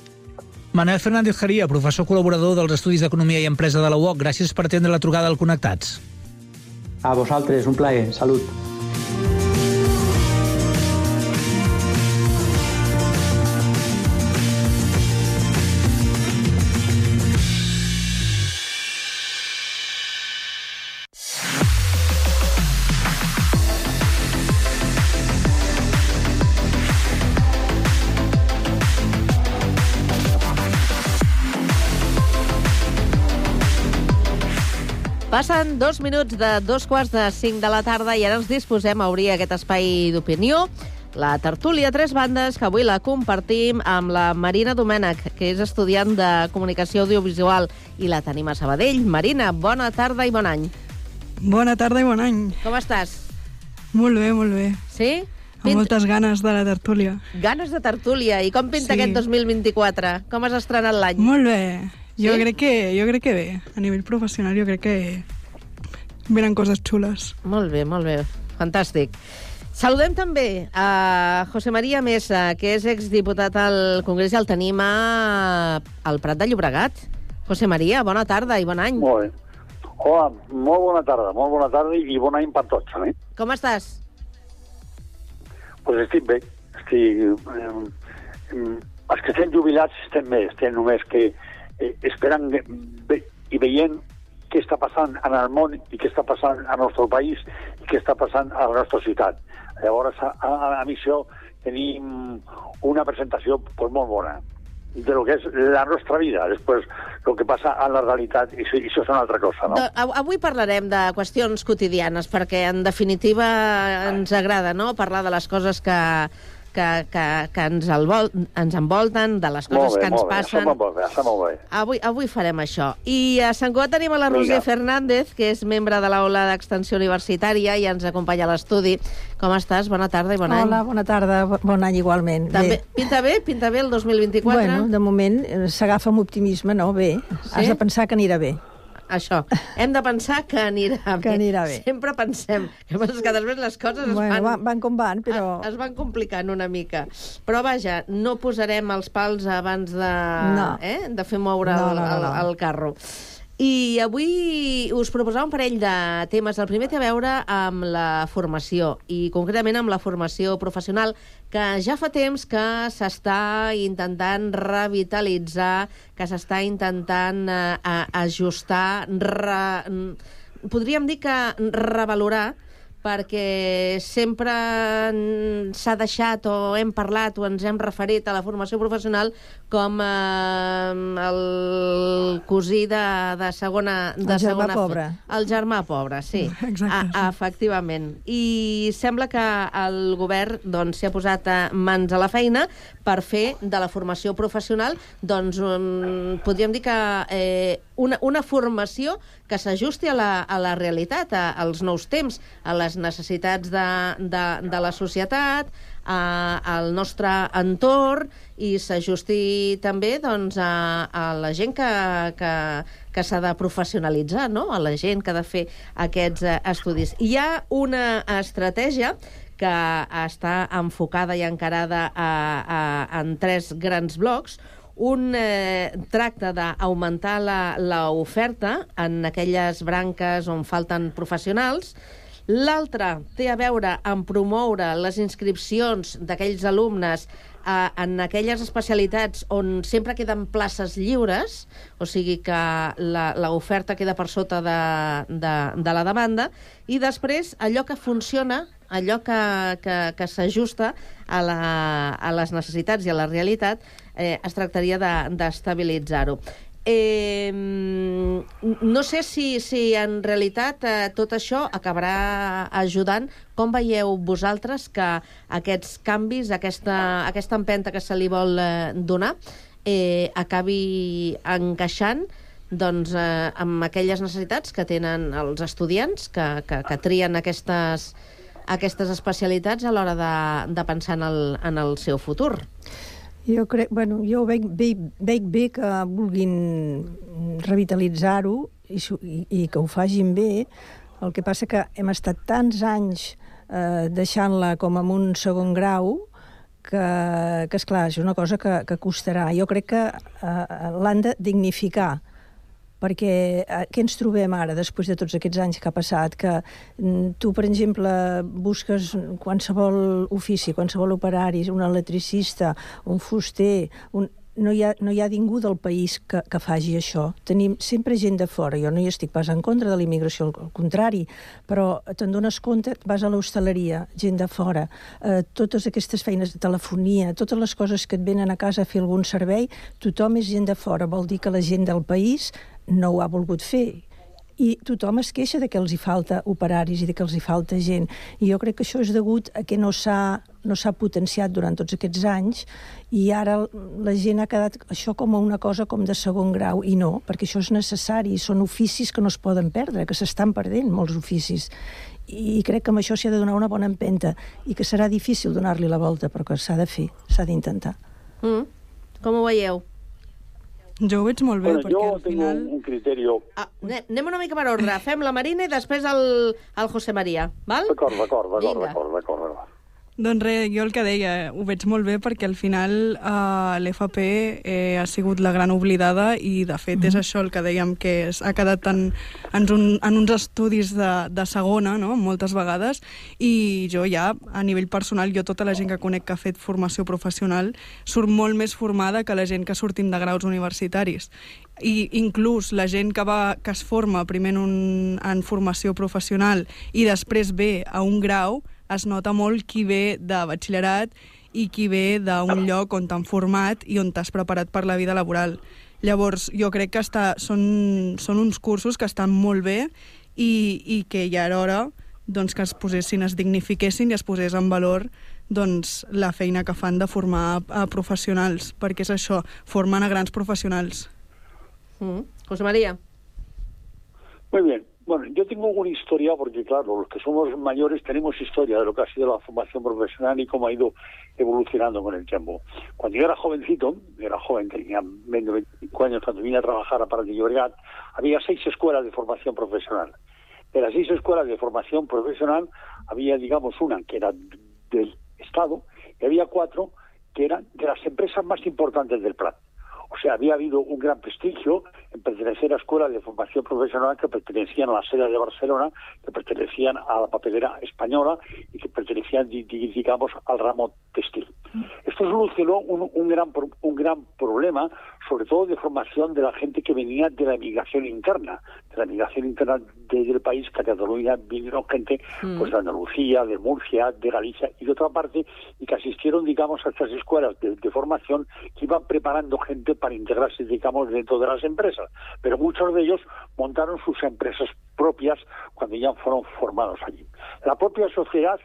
Manel Fernández Jaria, professor col·laborador dels Estudis d'Economia i Empresa de la UOC, gràcies per atendre la trucada al Connectats. A vosaltres, un plaer. Salut. Passen dos minuts de dos quarts de cinc de la tarda i ara ens disposem a obrir aquest espai d'opinió, la tertúlia Tres Bandes, que avui la compartim amb la Marina Domènech, que és estudiant de Comunicació Audiovisual, i la tenim a Sabadell. Marina, bona tarda i bon any. Bona tarda i bon any. Com estàs? Molt bé, molt bé. Sí? Amb moltes ganes de la tertúlia. Ganes de tertúlia. I com pinta Sí. aquest 2024? Com has estrenat l'any? Molt bé. Jo, Sí? crec que, jo crec que bé. A nivell professional jo crec que venen coses xules. Molt bé, molt bé. Fantàstic. Saludem també a José María Mesa, que és exdiputat al Congrés i el tenim a... al Prat de Llobregat. José María, bona tarda i bon any. Molt bé. Hola, molt bona tarda, molt bona tarda i bon any per tots, també. Com estàs? Pues estic bé, estic... Eh, eh, els que estem jubilats estem bé, estem només que eh, esperant i veient què està passant en el món i què està passant al nostre país i què està passant a la nostra ciutat. Llavors, a, a la missió tenim una presentació pues, molt bona de lo que és la nostra vida. Després, el que passa a la realitat, i això, això és una altra cosa, no? Avui parlarem de qüestions quotidianes, perquè en definitiva ens agrada no? parlar de les coses que, que, que, que ens, envol, ens envolten, de les coses bé, que ens molt bé, passen. Molt bé, està molt bé. Avui, avui farem això. I a Sant Cugat tenim a la Vinga. Roser Fernández, que és membre de l'aula d'extensió universitària i ens acompanya a l'estudi. Com estàs? Bona tarda i bon any. Hola, bona tarda, bo- bon any igualment. També, pinta bé? Pinta bé el 2024? Bueno, de moment eh, s'agafa amb optimisme, no? Bé. Sí? Has de pensar que anirà bé. Això. Hem de pensar que anirà bé. Que anirà bé. Sempre pensem. Que passa que després les coses es Bueno, fan... van, van com van, però... Es van complicant una mica. Però vaja, no posarem els pals abans de, No. eh? de fer moure No, el, no, no, no. el, el carro. I avui us proposava un parell de temes. El primer té a veure amb la formació, i concretament amb la formació professional, que ja fa temps que s'està intentant revitalitzar, que s'està intentant eh, ajustar, re, podríem dir que revalorar, perquè sempre mm, s'ha deixat o hem parlat o ens hem referit a la formació professional com eh, el cosí de, de segona... De El germà segona pobre. El germà pobre, sí. <laughs> Exacte, A, efectivament. I sembla que el govern doncs, s'hi ha posat eh, mans a la feina per fer de la formació professional, doncs, um, podríem dir que eh, una, una formació que s'ajusti a, la, a la realitat, a, als nous temps, a les necessitats de, de, de la societat, a, al nostre entorn i s'ajusti també doncs, a, a la gent que, que, que s'ha de professionalitzar, no? a la gent que ha de fer aquests eh, estudis. Hi ha una estratègia que està enfocada i encarada a, a, en tres grans blocs. Un eh, tracta d'augmentar l'oferta en aquelles branques on falten professionals, L'altre té a veure amb promoure les inscripcions d'aquells alumnes a, en aquelles especialitats on sempre queden places lliures, o sigui que l'oferta queda per sota de, de, de la demanda, i després allò que funciona, allò que, que, que s'ajusta a, la, a les necessitats i a la realitat, eh, es tractaria de- d'estabilitzar-ho. Eh, no sé si, si en realitat eh, tot això acabarà ajudant. Com veieu vosaltres que aquests canvis, aquesta, aquesta empenta que se li vol eh, donar, eh, acabi encaixant doncs, eh, amb aquelles necessitats que tenen els estudiants que, que, que trien aquestes, aquestes especialitats a l'hora de, de pensar en el, en el seu futur? Jo crec, bueno, jo veig, veig, veig bé que vulguin revitalitzar-ho i, i, i que ho facin bé. El que passa que hem estat tants anys eh, deixant-la com en un segon grau que, que esclar, és una cosa que, que costarà. Jo crec que eh, l'han de dignificar perquè eh, què ens trobem ara, després de tots aquests anys que ha passat, que mm, tu, per exemple, busques qualsevol ofici, qualsevol operari, un electricista, un fuster, un... No hi, ha, no hi ha ningú del país que, que faci això. Tenim sempre gent de fora. Jo no hi estic pas en contra de la immigració, al contrari, però te'n dones compte, vas a l'hostaleria, gent de fora, eh, totes aquestes feines de telefonia, totes les coses que et venen a casa a fer algun servei, tothom és gent de fora. Vol dir que la gent del país no ho ha volgut fer. I tothom es queixa de que els hi falta operaris i de que els hi falta gent. I jo crec que això és degut a que no s'ha no s'ha potenciat durant tots aquests anys i ara la gent ha quedat això com a una cosa com de segon grau i no, perquè això és necessari, són oficis que no es poden perdre, que s'estan perdent molts oficis i crec que amb això s'hi ha de donar una bona empenta i que serà difícil donar-li la volta però que s'ha de fer, s'ha d'intentar Mm. Com ho veieu? Jo ho veig molt bé, Bueno, perquè yo al tengo final... un, un criterio... Ah, ane- anem una mica per ordre. <coughs> Fem la Marina i després el, el José María, val? D'acord, d'acord, d'acord, d'acord, d'acord. Doncs res, jo el que deia, ho veig molt bé perquè al final eh, l'FP eh, ha sigut la gran oblidada i de fet és això el que dèiem que es, ha quedat en, en, un, en uns estudis de, de segona, no?, moltes vegades, i jo ja, a nivell personal, jo tota la gent que conec que ha fet formació professional surt molt més formada que la gent que sortim de graus universitaris. I inclús la gent que, va, que es forma primer en, un, en formació professional i després ve a un grau, es nota molt qui ve de batxillerat i qui ve d'un lloc on t'han format i on t'has preparat per la vida laboral. Llavors, jo crec que està, són, són uns cursos que estan molt bé i, i que ja era hora doncs, que es posessin, es dignifiquessin i es posés en valor doncs, la feina que fan de formar a, a professionals, perquè és això, formen a grans professionals. Mm. José María. Muy bien. Bueno, yo tengo una historia porque, claro, los que somos mayores tenemos historia de lo que ha sido la formación profesional y cómo ha ido evolucionando con el tiempo. Cuando yo era jovencito, era joven, tenía 20, 25 años, cuando vine a trabajar a de Llobregat, había seis escuelas de formación profesional. De las seis escuelas de formación profesional, había, digamos, una que era del Estado y había cuatro que eran de las empresas más importantes del Prat. O sea, había habido un gran prestigio en pertenecer a escuelas de formación profesional que pertenecían a la sede de Barcelona, que pertenecían a la papelera española y que pertenecían, di- di- digamos, al ramo textil. Esto solucionó un, gran, un gran problema, sobre todo de formación de la gente que venía de la emigración interna, la emigración interna de- del país, a Cataluña vinieron gente Mm. pues, de Andalucía, de Murcia, de Galicia y de otra parte, y que asistieron, digamos, a estas escuelas de, de formación que iban preparando gente para integrarse, digamos, dentro de las empresas. Pero muchos de ellos montaron sus empresas propias cuando ya fueron formados allí. La propia sociedad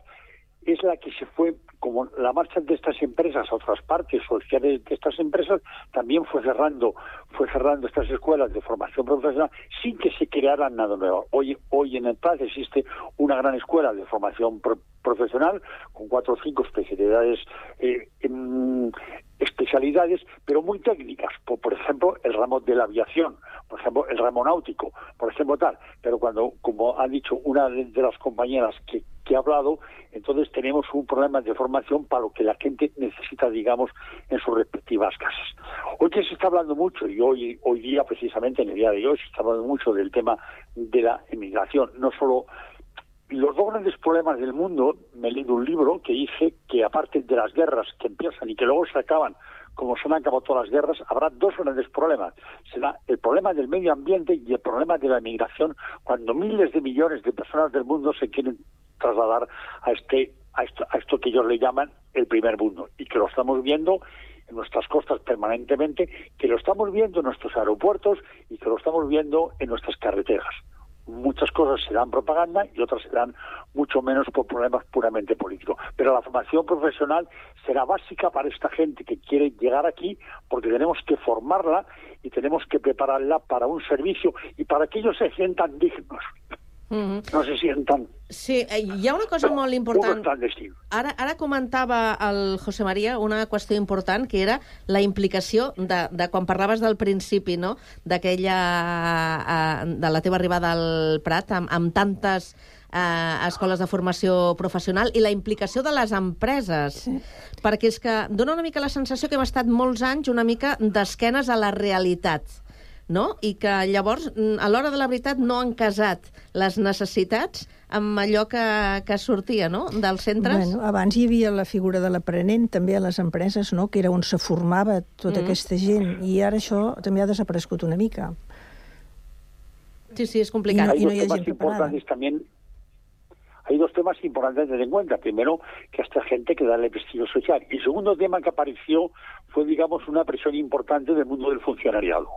es la que se fue, como la marcha de estas empresas a otras partes sociales de estas empresas, también fue cerrando, fue cerrando estas escuelas de formación profesional sin que se creara nada nuevo. Hoy, hoy en el Paz existe una gran escuela de formación pro- profesional con cuatro o cinco especialidades, eh, especialidades, pero muy técnicas. Por, por ejemplo, el ramo de la aviación, por ejemplo, el ramo náutico, por ejemplo, tal. Pero cuando, como ha dicho una de, las compañeras que, que ha hablado, entonces tenemos un problema de formación para lo que la gente necesita, digamos, en sus respectivas casas. Hoy que se está hablando mucho, y hoy, hoy día, precisamente en el día de hoy, se está hablando mucho del tema de la emigración, no solo los dos grandes problemas del mundo, me he leído un libro que dice que aparte de las guerras que empiezan y que luego se acaban, como se han acabado todas las guerras, habrá dos grandes problemas. Será el problema del medio ambiente y el problema de la migración, cuando miles de millones de personas del mundo se quieren trasladar a este a esto, a esto que ellos le llaman el primer mundo y que lo estamos viendo en nuestras costas permanentemente, que lo estamos viendo en nuestros aeropuertos y que lo estamos viendo en nuestras carreteras. Muchas cosas serán propaganda y otras serán mucho menos por problemas puramente políticos. Pero la formación profesional será básica para esta gente que quiere llegar aquí porque tenemos que formarla y tenemos que prepararla para un servicio y para que ellos se sientan dignos, Mhm. no se sientan Sí, eh, hi ha una cosa molt un important. Ara, ara comentava el José María una qüestió important, que era la implicació de, de quan parlaves del principi, no?, d'aquella... eh, de la teva arribada al Prat, amb, amb tantes eh, escoles de formació professional i la implicació de les empreses. Sí. Perquè és que dona una mica la sensació que hem estat molts anys una mica d'esquenes a la realitat no? i que llavors, mm, a l'hora de la veritat, no han casat les necessitats amb allò que, que sortia no? dels centres. Bueno, abans hi havia la figura de l'aprenent també a les empreses, no? que era on se formava tota Mm. aquesta gent, i ara això també ha desaparegut una mica. Sí, sí, és complicat. hay dos temas importantes también. Hay dos temas importantes a tener en cuenta. Primero, que a esta gente que darle prestigio social. Y segundo tema que apareció fue, digamos, una presión importante del mundo del funcionariado.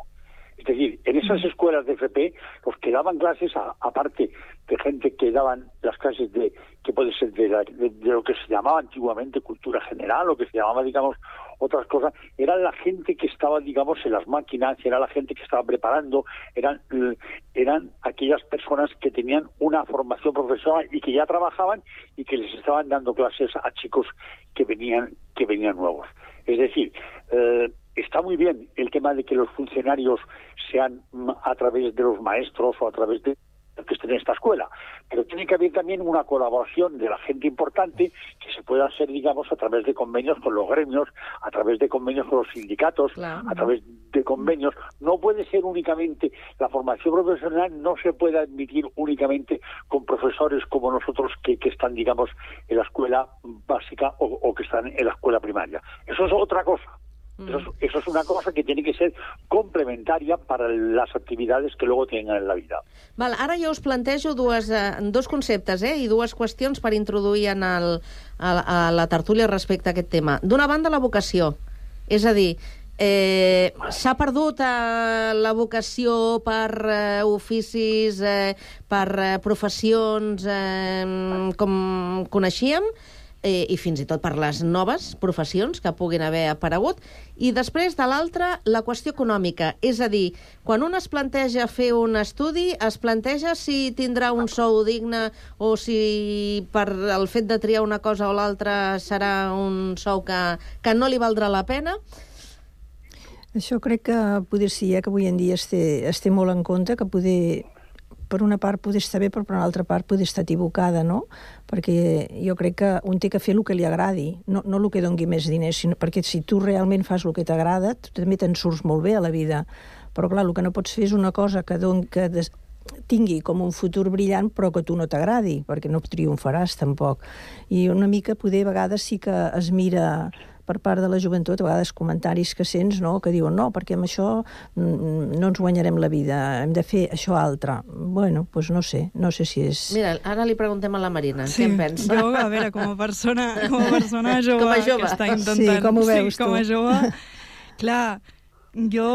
Es decir, en esas escuelas de FP, los que daban clases, a- aparte de gente que daban las clases de, que puede ser de, la- de- de lo que se llamaba antiguamente cultura general, o que se llamaba, digamos, otras cosas, era la gente que estaba, digamos, en las máquinas, era la gente que estaba preparando, eran, eh, eran aquellas personas que tenían una formación profesional y que ya trabajaban y que les estaban dando clases a chicos que venían, que venían nuevos. Es decir, eh, está muy bien el tema de que los funcionarios sean a través de los maestros o a través de que estén en esta escuela, pero tiene que haber también una colaboración de la gente importante que se pueda hacer, digamos, a través de convenios con los gremios, a través de convenios con los sindicatos, a través de convenios. No puede ser únicamente la formación profesional, no se puede admitir únicamente con profesores como nosotros que, que están, digamos, en la escuela básica o, o que están en la escuela primaria. Eso es otra cosa. Eso, es, eso es una cosa que tiene que ser complementaria para las actividades que luego tengan en la vida. Val, ara jo us plantejo dues, eh, dos conceptes eh, i dues qüestions per introduir en el, a, la- a la tertúlia respecte a aquest tema. D'una banda, la vocació. És a dir, eh, s'ha perdut eh, la vocació per eh, oficis, eh, per eh, professions eh, com coneixíem, eh, i fins i tot per les noves professions que puguin haver aparegut. I després, de l'altra, la qüestió econòmica. És a dir, quan un es planteja fer un estudi, es planteja si tindrà un sou digne o si per el fet de triar una cosa o l'altra serà un sou que, que no li valdrà la pena. Això crec que poder sí, eh, que avui en dia es té, es té molt en compte, que poder, per una part poder estar bé, però per una altra part poder estar equivocada, no? Perquè jo crec que un té que fer el que li agradi, no, no el que dongui més diners, sinó perquè si tu realment fas el que t'agrada, tu també te'n surts molt bé a la vida. Però clar, el que no pots fer és una cosa que, don, que des, tingui com un futur brillant però que tu no t'agradi, perquè no triomfaràs tampoc. I una mica poder a vegades sí que es mira per part de la joventut, a vegades comentaris que sents, no?, que diuen no, perquè amb això mm, no ens guanyarem la vida, hem de fer això altre. Bueno, doncs no sé, no sé si és... Mira, ara li preguntem a la Marina, què en pensa? Jo, a veure, com a persona, com a persona jove, Com a jove. que està intentant... Sí, com ho veus sí, com a tu? jove, clar, jo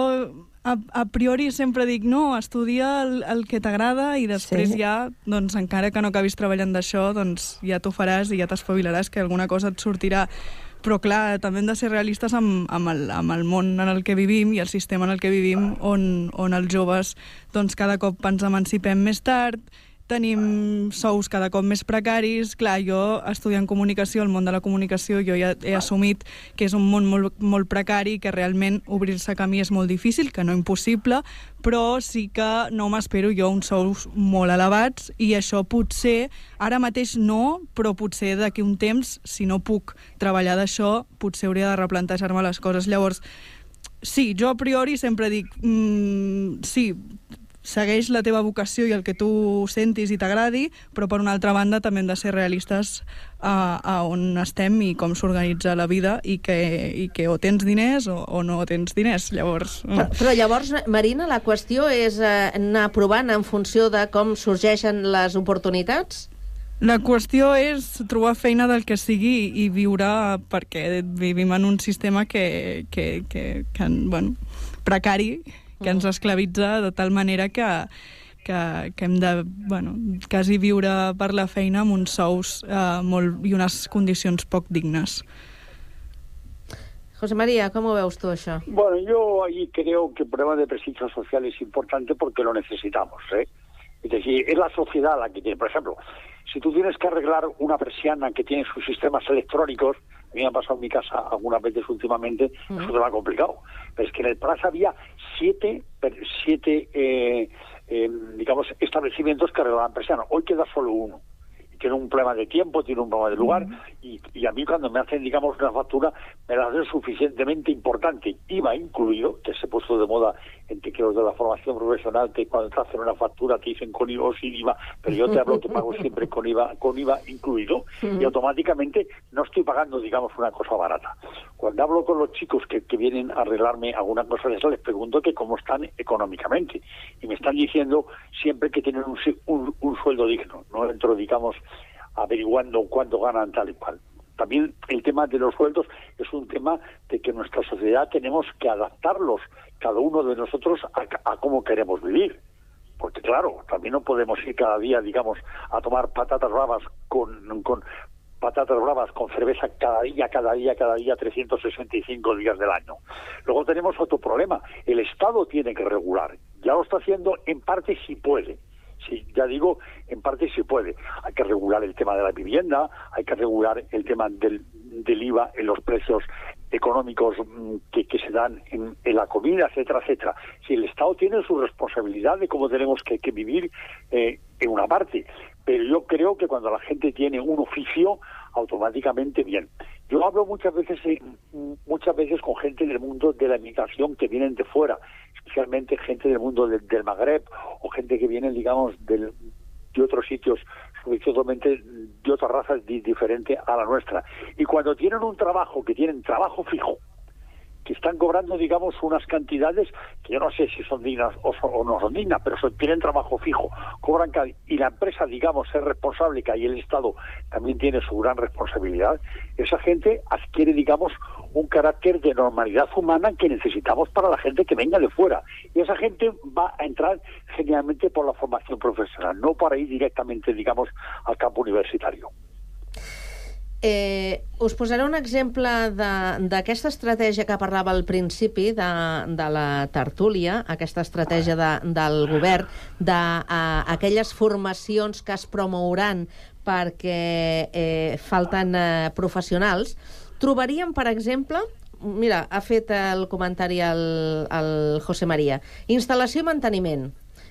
a, a priori sempre dic no, estudia el, el que t'agrada i després Sí. ja, doncs encara que no acabis treballant d'això, doncs ja t'ho faràs i ja t'espavilaràs, que alguna cosa et sortirà. Però clar, també hem de ser realistes amb, amb, el, amb el món en el que vivim i el sistema en el que vivim on, on els joves doncs, cada cop ens emancipem més tard, tenim sous cada cop més precaris. Clar, jo estudiant comunicació, el món de la comunicació, jo ja he assumit que és un món molt, molt precari, que realment obrir-se camí és molt difícil, que no impossible, però sí que no m'espero jo uns sous molt elevats i això potser, ara mateix no, però potser d'aquí un temps, si no puc treballar d'això, potser hauria de replantejar-me les coses. Llavors, sí, jo a priori sempre dic, mm, sí, segueix la teva vocació i el que tu sentis i t'agradi, però per una altra banda també hem de ser realistes a, a on estem i com s'organitza la vida i que, i que o tens diners o, o no tens diners. Llavors... Però, però llavors, Marina, la qüestió és eh, anar provant en funció de com sorgeixen les oportunitats? La qüestió és trobar feina del que sigui i viure perquè vivim en un sistema que, que, que, que bueno, precari, que ens esclavitza de tal manera que, que, que hem de bueno, quasi viure per la feina amb uns sous eh, molt, i unes condicions poc dignes. José María, ¿cómo veus tú això? Bueno, yo ahí creo que el problema de prestigio social es importante porque lo necesitamos. ¿eh? Es decir, es la sociedad la que tiene. Por ejemplo, si tú tienes que arreglar una persiana que tiene sus sistemas electrónicos, a mí me ha pasado en mi casa algunas veces últimamente, eso te va complicado. Pero es que en el Plaza había siete, siete eh, eh, digamos, establecimientos que arreglaban persianas. Hoy queda solo uno. Tiene un problema de tiempo, tiene un problema de lugar, y, y a mí cuando me hacen, digamos, una factura, me la hacen suficientemente importante, IVA incluido, que se ha puesto de moda entre que los de la formación profesional, que cuando te hacen una factura te dicen con IVA o sin IVA, pero yo te hablo que pago siempre con IVA, con IVA incluido, y automáticamente no estoy pagando, digamos, una cosa barata. Cuando hablo con los chicos que, que vienen a arreglarme alguna cosa de esa, les pregunto que cómo están económicamente. Y me están diciendo siempre que tienen un, un, un sueldo digno. No entro, digamos, averiguando cuánto ganan tal y cual. También el tema de los sueldos es un tema de que nuestra sociedad tenemos que adaptarlos, cada uno de nosotros, a, a cómo queremos vivir. Porque claro, también no podemos ir cada día, digamos, a tomar patatas bravas con, con patatas bravas con cerveza cada día, cada día, cada día, 365 días del año. Luego tenemos otro problema. El Estado tiene que regular. Ya lo está haciendo en parte si puede. Sí, ya digo, en parte si puede. Hay que regular el tema de la vivienda, hay que regular el tema del, del IVA en los precios económicos mm, que, se dan en, la comida, etcétera, etcétera. Si el Estado tiene su responsabilidad de cómo tenemos que, vivir eh, en una parte, pero yo creo que cuando la gente tiene un oficio, automáticamente bien. Yo hablo muchas veces, eh, muchas veces con gente del mundo de la inmigración que vienen de fuera, especialmente gente del mundo del, Magreb o gente que viene, digamos, del, de otros sitios totalmente de otras razas di- diferente a la nuestra. Y cuando tienen un trabajo, que tienen trabajo fijo, que están cobrando, digamos, unas cantidades que yo no sé si son dignas o, son- o no son dignas, pero son- tienen trabajo fijo, cobran y la empresa, digamos, es responsable, que el Estado también tiene su gran responsabilidad, esa gente adquiere, digamos, un carácter de normalidad humana que necesitamos para la gente que venga de fuera. Y esa gente va a entrar generalmente por la formación profesional, no para ir directamente, digamos, al campo universitario. Eh, us posaré un exemple de- d'aquesta estratègia que parlava al principi de, de la tertúlia, aquesta estratègia de, del govern, d'aquelles formacions que es promouran perquè eh, falten eh, professionals. Trobaríem, per exemple, mira, ha fet el comentari el, el José María, instal·lació i manteniment.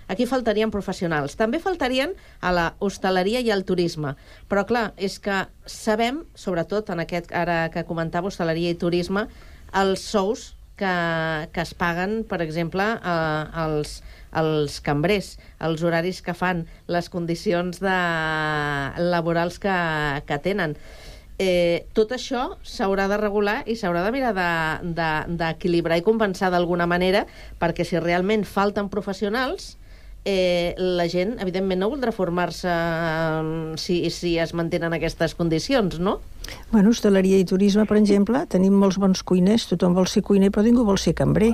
Aquí faltarien professionals. També faltarien a la hostaleria i al turisme. Però, clar, és que sabem, sobretot en aquest, ara que comentava hostaleria i turisme, els sous que, que es paguen, per exemple, als, als cambrers, els horaris que fan, les condicions de, laborals que, que tenen. Eh, tot això s'haurà de regular i s'haurà de mirar de- de- d'equilibrar de, i compensar d'alguna manera, perquè si realment falten professionals, eh, la gent, evidentment, no voldrà formar-se eh, si, si es mantenen aquestes condicions, no? Bueno, hostaleria i turisme, per exemple, tenim molts bons cuiners, tothom vol ser cuiner, però ningú vol ser cambrer.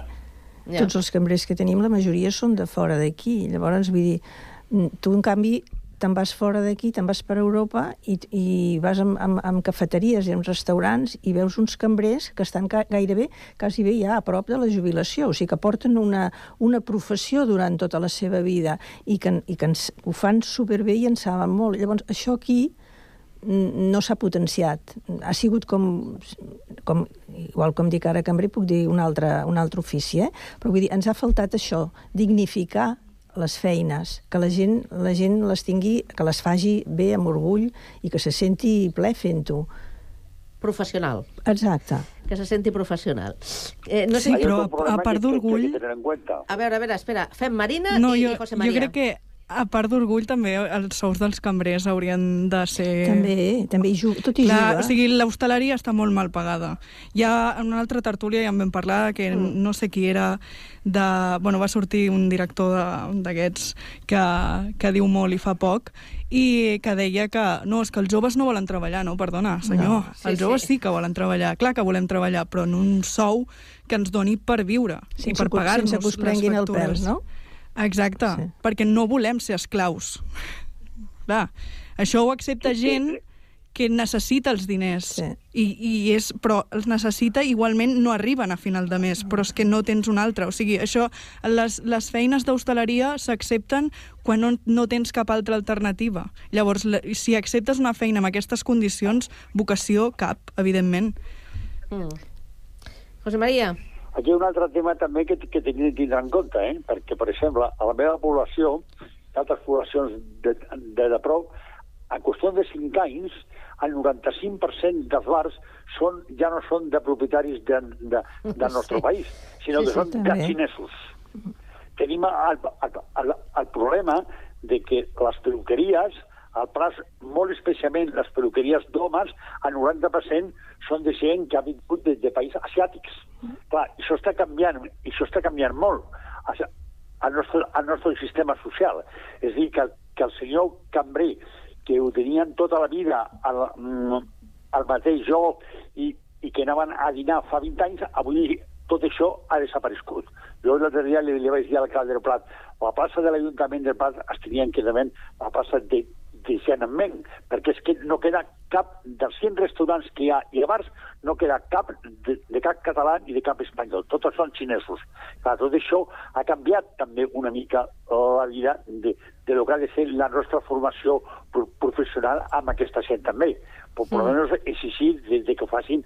Ja. Tots els cambrers que tenim, la majoria són de fora d'aquí. Llavors, vull dir, mm, tu, en canvi, te'n vas fora d'aquí, te'n vas per Europa i, i vas amb, amb, amb cafeteries i amb restaurants i veus uns cambrers que estan ca gairebé, quasi bé ja a prop de la jubilació, o sigui que porten una, una professió durant tota la seva vida i que, i que ens, ho fan superbé i en saben molt. Llavors, això aquí no s'ha potenciat. Ha sigut com, com, igual com dic ara cambrer, puc dir un altre, un altre ofici, eh? però vull dir, ens ha faltat això, dignificar les feines, que la gent, la gent les tingui, que les faci bé, amb orgull, i que se senti ple fent-ho. Professional. Exacte. que se senti professional. Eh, no sé Sí, però a part d'orgull... A veure, a veure, espera. Fem Marina No, i, jo, i José jo María. crec que a part d'orgull també els sous dels cambrers haurien de ser... També, també hi juga, tot hi Clar, juga. O sigui, l'hostaleria està molt mal pagada. Ja en una altra tertúlia ja en vam parlar que mm. no sé qui era de... Bueno, va sortir un director d'aquests que, que diu molt i fa poc i que deia que no, és que els joves no volen treballar, no, perdona, senyor. No, sí, els joves sí. sí. que volen treballar. Clar que volem treballar, però en un sou que ens doni per viure i Sense per que- pagar-nos sense que us les prenguin el factures. pèl, no? Exacte, sí. perquè no volem ser esclaus. Clar, això ho accepta gent que necessita els diners, sí. I, i és, però els necessita igualment no arriben a final de mes, però és que no tens un altre. O sigui, això, les, les feines d'hostaleria s'accepten quan no, no tens cap altra alternativa. Llavors, la, si acceptes una feina amb aquestes condicions, vocació cap, evidentment. Mm. José María. Aquí hi ha un altre tema també que, que tenim de tindre en compte, eh? perquè, per exemple, a la meva població, d'altres poblacions de, de, de prop, a qüestió de 5 anys, el 95% dels bars són, ja no són de propietaris de, de, del nostre Sí. país, sinó Sí, que sí, són de xinesos. Tenim el, el, el, el problema de que les peluqueries, al Prat, molt especialment les peluqueries d'homes, el 90% són de gent que ha vingut de, de països asiàtics. Clar, això està canviant, això està canviant molt al nostre, al nostre sistema social. És a dir, que, que el senyor cambrer, que ho tenien tota la vida al, mm, al mateix lloc i, i que anaven a dinar fa 20 anys, avui tot això ha desaparegut. Jo l'altre dia li, li vaig dir a l'alcalde del Prat, la plaça de l'Ajuntament del Prat es tenien que dement la plaça de, de Xenament, perquè és que no queda cap dels 100 restaurants que hi ha i bars, no queda cap de, de cap català ni de cap espanyol. Tots són xinesos. Clar, tot això ha canviat també una mica la vida de, de lo que ha de ser la nostra formació pro- professional amb aquesta gent també. Per, per Mm. almenys exigir de, de que facin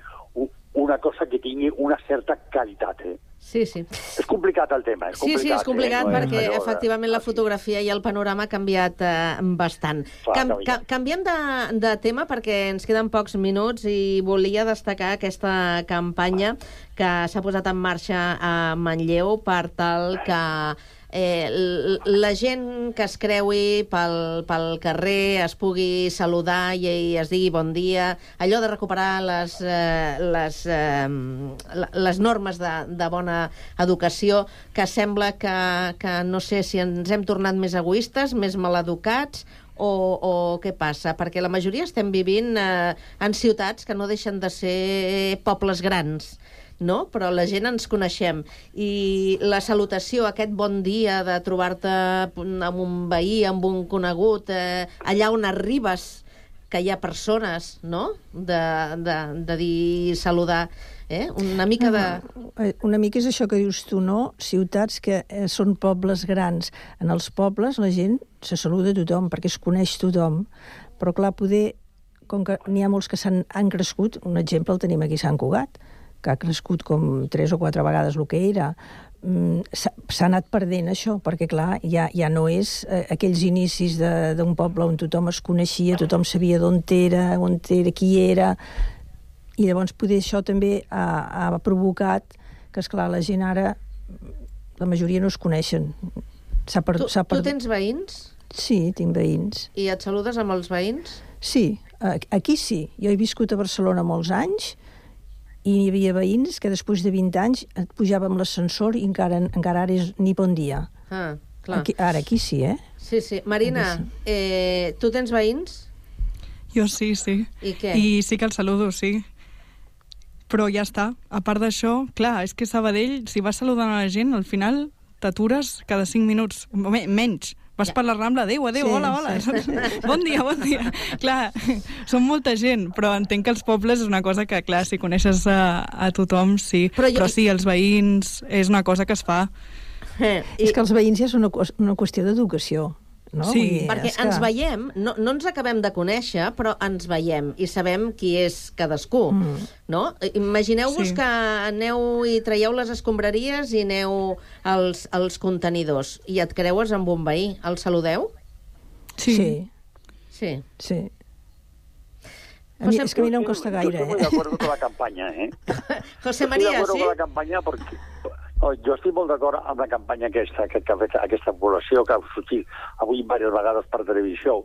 una cosa que tingui una certa qualitat. Eh? Sí, sí. És complicat el tema. És Sí, complicat, sí, és complicat eh? No perquè de- efectivament la fotografia i el panorama ha canviat eh, bastant. Clar, Cam, ca, canviem de, de tema perquè ens queden pocs minuts i volia destacar aquesta campanya que s'ha posat en marxa a Manlleu per tal que eh, la gent que es creui pel, pel carrer es pugui saludar i, i es digui bon dia, allò de recuperar les, eh, les, eh, les normes de, de bona educació, que sembla que, que no sé si ens hem tornat més egoistes, més maleducats, o, o què passa? Perquè la majoria estem vivint eh, en ciutats que no deixen de ser pobles grans, no? Però la gent ens coneixem. I la salutació, aquest bon dia de trobar-te amb un veí, amb un conegut, eh, allà on arribes, que hi ha persones, no?, de, de, de dir saludar, eh? Una mica de... Eh, Una mica és això que dius tu, no? Ciutats que eh, són pobles grans. En els pobles la gent se saluda tothom, perquè es coneix tothom. Però, clar, poder, com que n'hi ha molts que s'han han crescut, un exemple el tenim aquí a Sant Cugat, que ha crescut com tres o quatre vegades el que era, mm, s'ha anat perdent això, perquè clar, ja, ja no és eh, aquells inicis de- d'un poble on tothom es coneixia, tothom sabia d'on era, on era, qui era, i llavors poder això també ha, ha provocat que, esclar, la gent ara, la majoria no es coneixen. Per, Tu, s'ha tu tens veïns? Sí, tinc veïns. I et saludes amb els veïns? Sí, aquí sí. Jo he viscut a Barcelona molts anys i hi havia veïns que després de 20 anys et pujava amb l'ascensor i encara, encara ara és ni bon dia. Ah, clar. Aquí, ara aquí sí, eh? Sí, sí. Marina, eh, tu tens veïns? Jo sí, sí. I què? I sí que el saludo, sí. Però ja està. A part d'això, clar, és que Sabadell, si vas saludant a la gent, al final t'atures cada 5 minuts. Me- Menys. Vas per la Rambla, adéu, adéu, Sí, hola, hola. sí. <laughs> Bon dia, bon dia. Clar, són molta gent, però entenc que els pobles és una cosa que, clar, si coneixes a, a tothom, sí. Però jo- però sí, els veïns és una cosa que es fa. Eh, És que els veïns ja és una, una qüestió d'educació. No? Sí, dir, Perquè que... ens veiem, no, no ens acabem de conèixer, però ens veiem i sabem qui és cadascú, mm. no? Imagineu-vos Sí. que aneu i traieu les escombraries i aneu als, als contenidors i et creues amb un veí. El saludeu? Sí. Sí, Sí. sí. A mi, José- és que a mi no em costa Yo gaire, estoy muy eh? de acuerdo con la campaña, ¿eh? José Estoy de María, acuerdo sí? con la campanya perquè oh, jo estic molt d'acord amb la campanya aquesta que, que ha fet aquesta població que ha sortit avui diverses vegades per televisió.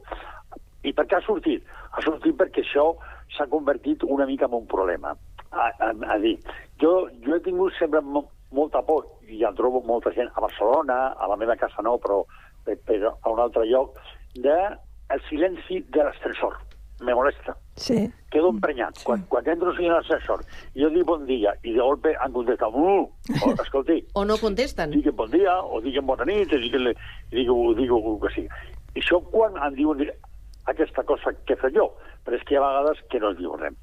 I per què ha sortit? Ha sortit perquè això s'ha convertit una mica en un problema. A, a, a dir, jo, jo he tingut sempre mo- molta por, i ja trobo molta gent a Barcelona, a la meva casa no, però, pe- però a un altre lloc, de el silenci de l'ascensor. Me molesta Sí. quedo emprenyat. Sí. Quan, quan entro en l'ascensor i jo dic bon dia i de golpe han contestat uh, o, <laughs> escolti, O no contesten. diguen bon dia o diguen bona nit o diguen, digue, digue el que sigui. I això quan em diuen aquesta cosa que faig jo, però és que hi ha vegades que no es diu res.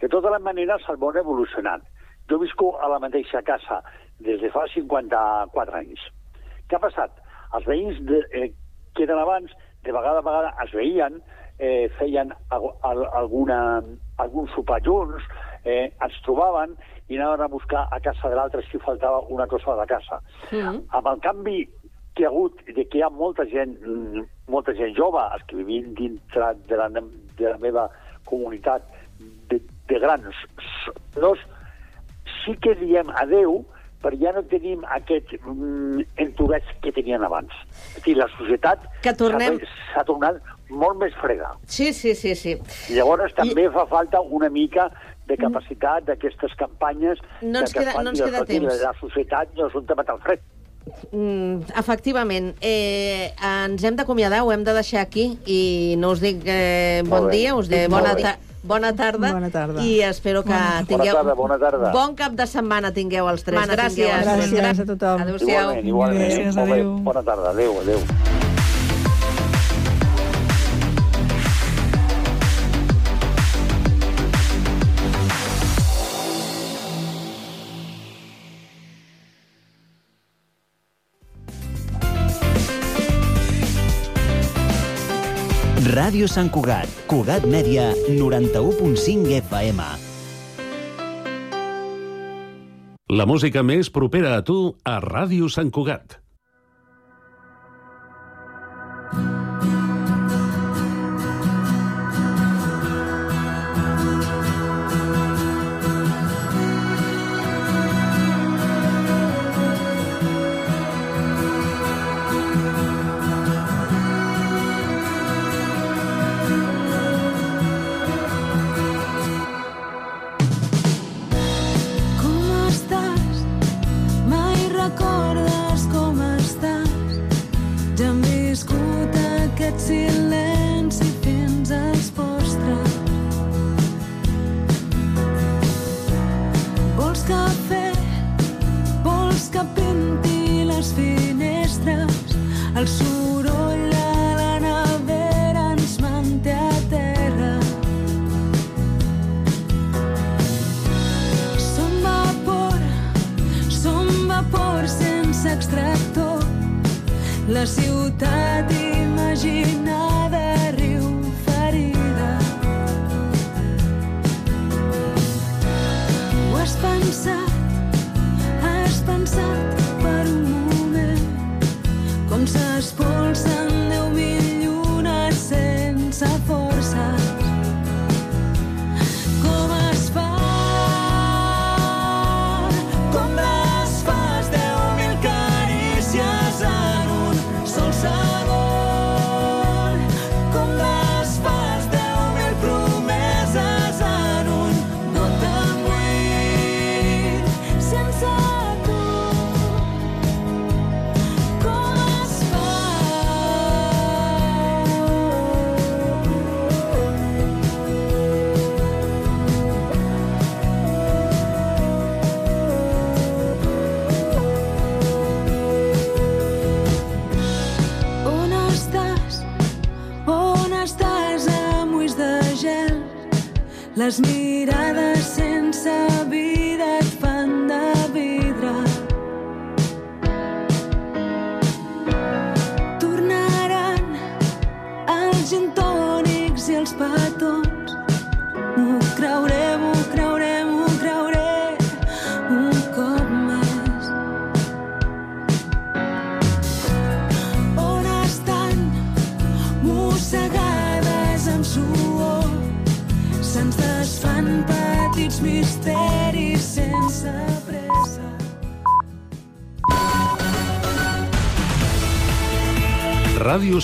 De totes les maneres, el món ha evolucionat. Jo visco a la mateixa casa des de fa 54 anys. Què ha passat? Els veïns de, eh, que eren abans, de vegada a vegada es veien, eh, feien al, al, alguna, algun sopar junts, eh, ens trobaven i anaven a buscar a casa de l'altre si faltava una cosa de la casa. Mm. Amb el canvi que hi ha hagut, de que hi ha molta gent, molta gent jove, els que vivim dintre de la, de la meva comunitat de, de grans, doncs sí que diem adeu, però ja no tenim aquest mm, entourage que tenien abans. És dir, la societat tornem- s'ha s'ha tornat molt més freda. Sí, sí, sí, sí. I llavors també fa falta una mica de capacitat d'aquestes campanyes No ens que queda- fan no ens queda temps. La societat no és un tema tan fred. Mm, efectivament. Eh, ens hem d'acomiadar, ho hem de deixar aquí i no us dic eh, bon dia, us dic bona, bé. Bona tarda. Bona tarda. I espero que Bona tingueu... tarda, bona tarda. Bon cap de setmana tingueu els tres. Setmana Gràcies. Gràcies a tothom. Adéu-siau. Igualment, igualment. Gràcies, adéu. Bona tarda, adéu, adéu. Ràdio Sant Cugat, Cugat Mèdia, 91.5 FM. La música més propera a tu a Ràdio Sant Cugat. Sense extractor. La ciutat imaginada Les mirades Ràdio